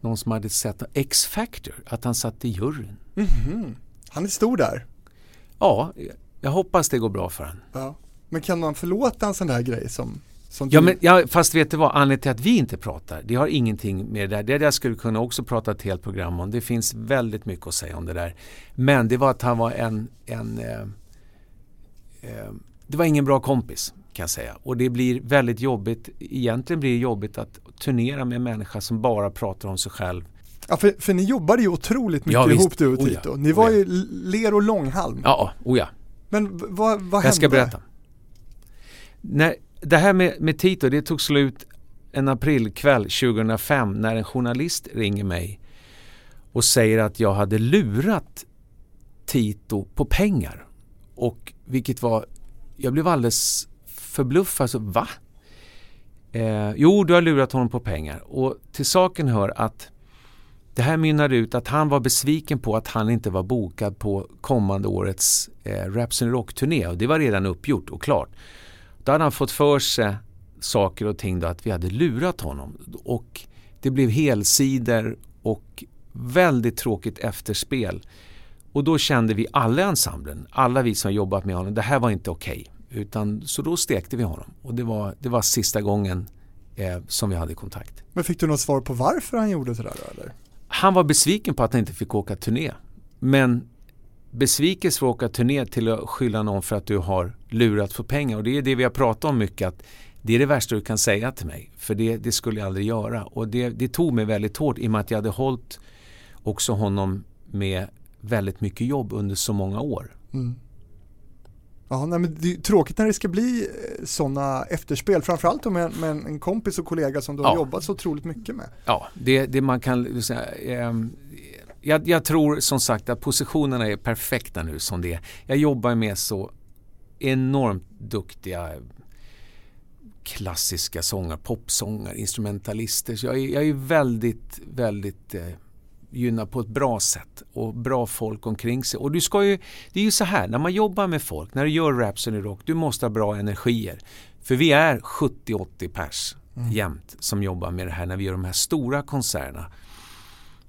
någon som hade sett X-Factor att han satt i juryn. Mhm. Han är stor där. Ja, jag hoppas det går bra för honom. Ja. Men kan man förlåta en sån där grej som, som Ja, du? men, ja, fast vet du vad, anledningen till att vi inte pratar, det har ingenting med det där. Det där skulle kunna också prata ett helt program om. Det finns väldigt mycket att säga om det där. Men det var att han var en, en eh, eh, det var ingen bra kompis kan jag säga. Och det blir väldigt jobbigt, egentligen blir det jobbigt att turnera med en människa som bara pratar om sig själv. Ja, för, för ni jobbade ju otroligt mycket Ja, ihop du och Oh ja. Tito. Ni Oh var ja. ju ler och långhalm. Ja, oh ja. Men vad, vad hände? Jag ska berätta. När, det här med, med Tito, det tog slut en aprilkväll 2005 när en journalist ringer mig och säger att jag hade lurat Tito på pengar. Och vilket var, jag blev alldeles förbluffad. Så, alltså, Va? Eh, jo, du har lurat honom på pengar. Och till saken hör att det här mynnade ut att han var besviken på att han inte var bokad på kommande årets eh, Raps Rock-turné. Och det var redan uppgjort och klart. Då hade han fått för sig saker och ting då att vi hade lurat honom. Och det blev helsidor och väldigt tråkigt efterspel. Och då kände vi alla i ensemblen, alla vi som jobbat med honom, det här var inte okej. Utan Så då stekte vi honom och det var, det var sista gången eh, som vi hade kontakt. Men fick du något svar på varför han gjorde sådär då, eller? Han var besviken på att han inte fick åka turné. Men besvikelse för att åka turné till att skylla någon för att du har lurat på pengar. Och det är det vi har pratat om mycket. Att det är det värsta du kan säga till mig. För det, det skulle jag aldrig göra. Och det, det tog mig väldigt hårt i och med att jag hade hållit också honom med väldigt mycket jobb under så många år. Mm. Ja, nej, men det är tråkigt när det ska bli sådana efterspel, framförallt med, med en kompis och kollega som du har Ja. jobbat så otroligt mycket med. Ja, det, det man kan säga. ehm, jag, jag tror som sagt att positionerna är perfekta nu som det är. Jag jobbar med så enormt duktiga klassiska sångare, popsångare, instrumentalister. Så jag är, jag är väldigt, väldigt eh, gynnad på ett bra sätt och bra folk omkring sig. Och du ska ju, det är ju så här, när man jobbar med folk, när du gör Rhapsody Rock, du måste ha bra energier. För vi är 70-80 pers Mm. jämt som jobbar med det här när vi gör de här stora konserterna.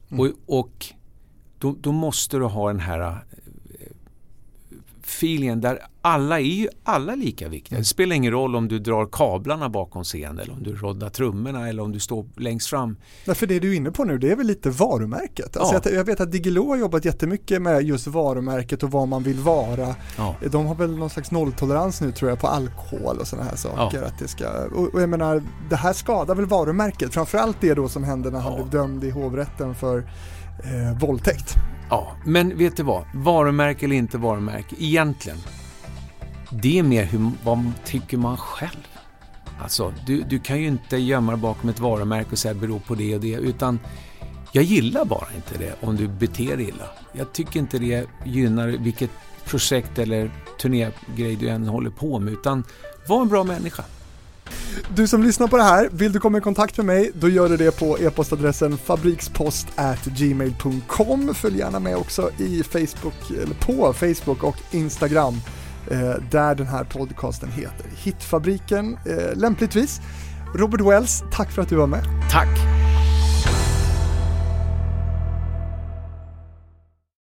Och, och då, då måste du ha den här feelingen där alla är ju alla lika viktiga. Det spelar ingen roll om du drar kablarna bakom scenen eller om du roddar trummorna eller om du står längst fram. Därför det du är inne på nu, det är väl lite varumärket. Alltså Ja. jag, jag vet att Diggiloo har jobbat jättemycket med just varumärket och vad man vill vara. Ja. De har väl någon slags nolltolerans nu tror jag på alkohol och sådana här saker. Ja. Att det, ska, och, och jag menar, det här skadar väl varumärket. Framförallt det då som hände när han blev dömd i hovrätten för eh, våldtäkt. Ja, men vet du vad? Varumärke eller inte varumärke, egentligen. Det är mer hur, vad tycker man själv. Alltså, du, du kan ju inte gömma dig bakom ett varumärke och säga beror på det och det, utan jag gillar bara inte det om du beter dig illa. Jag tycker inte det gynnar vilket projekt eller turnégrej du än håller på med, utan var en bra människa. Du som lyssnar på det här, vill du komma i kontakt med mig, då gör du det på e-postadressen fabrikspost@gmail.com. Följ gärna med också i Facebook, eller på Facebook och Instagram, eh, där den här podcasten heter Hitfabriken, eh, lämpligtvis. Robert Wells, tack för att du var med. Tack!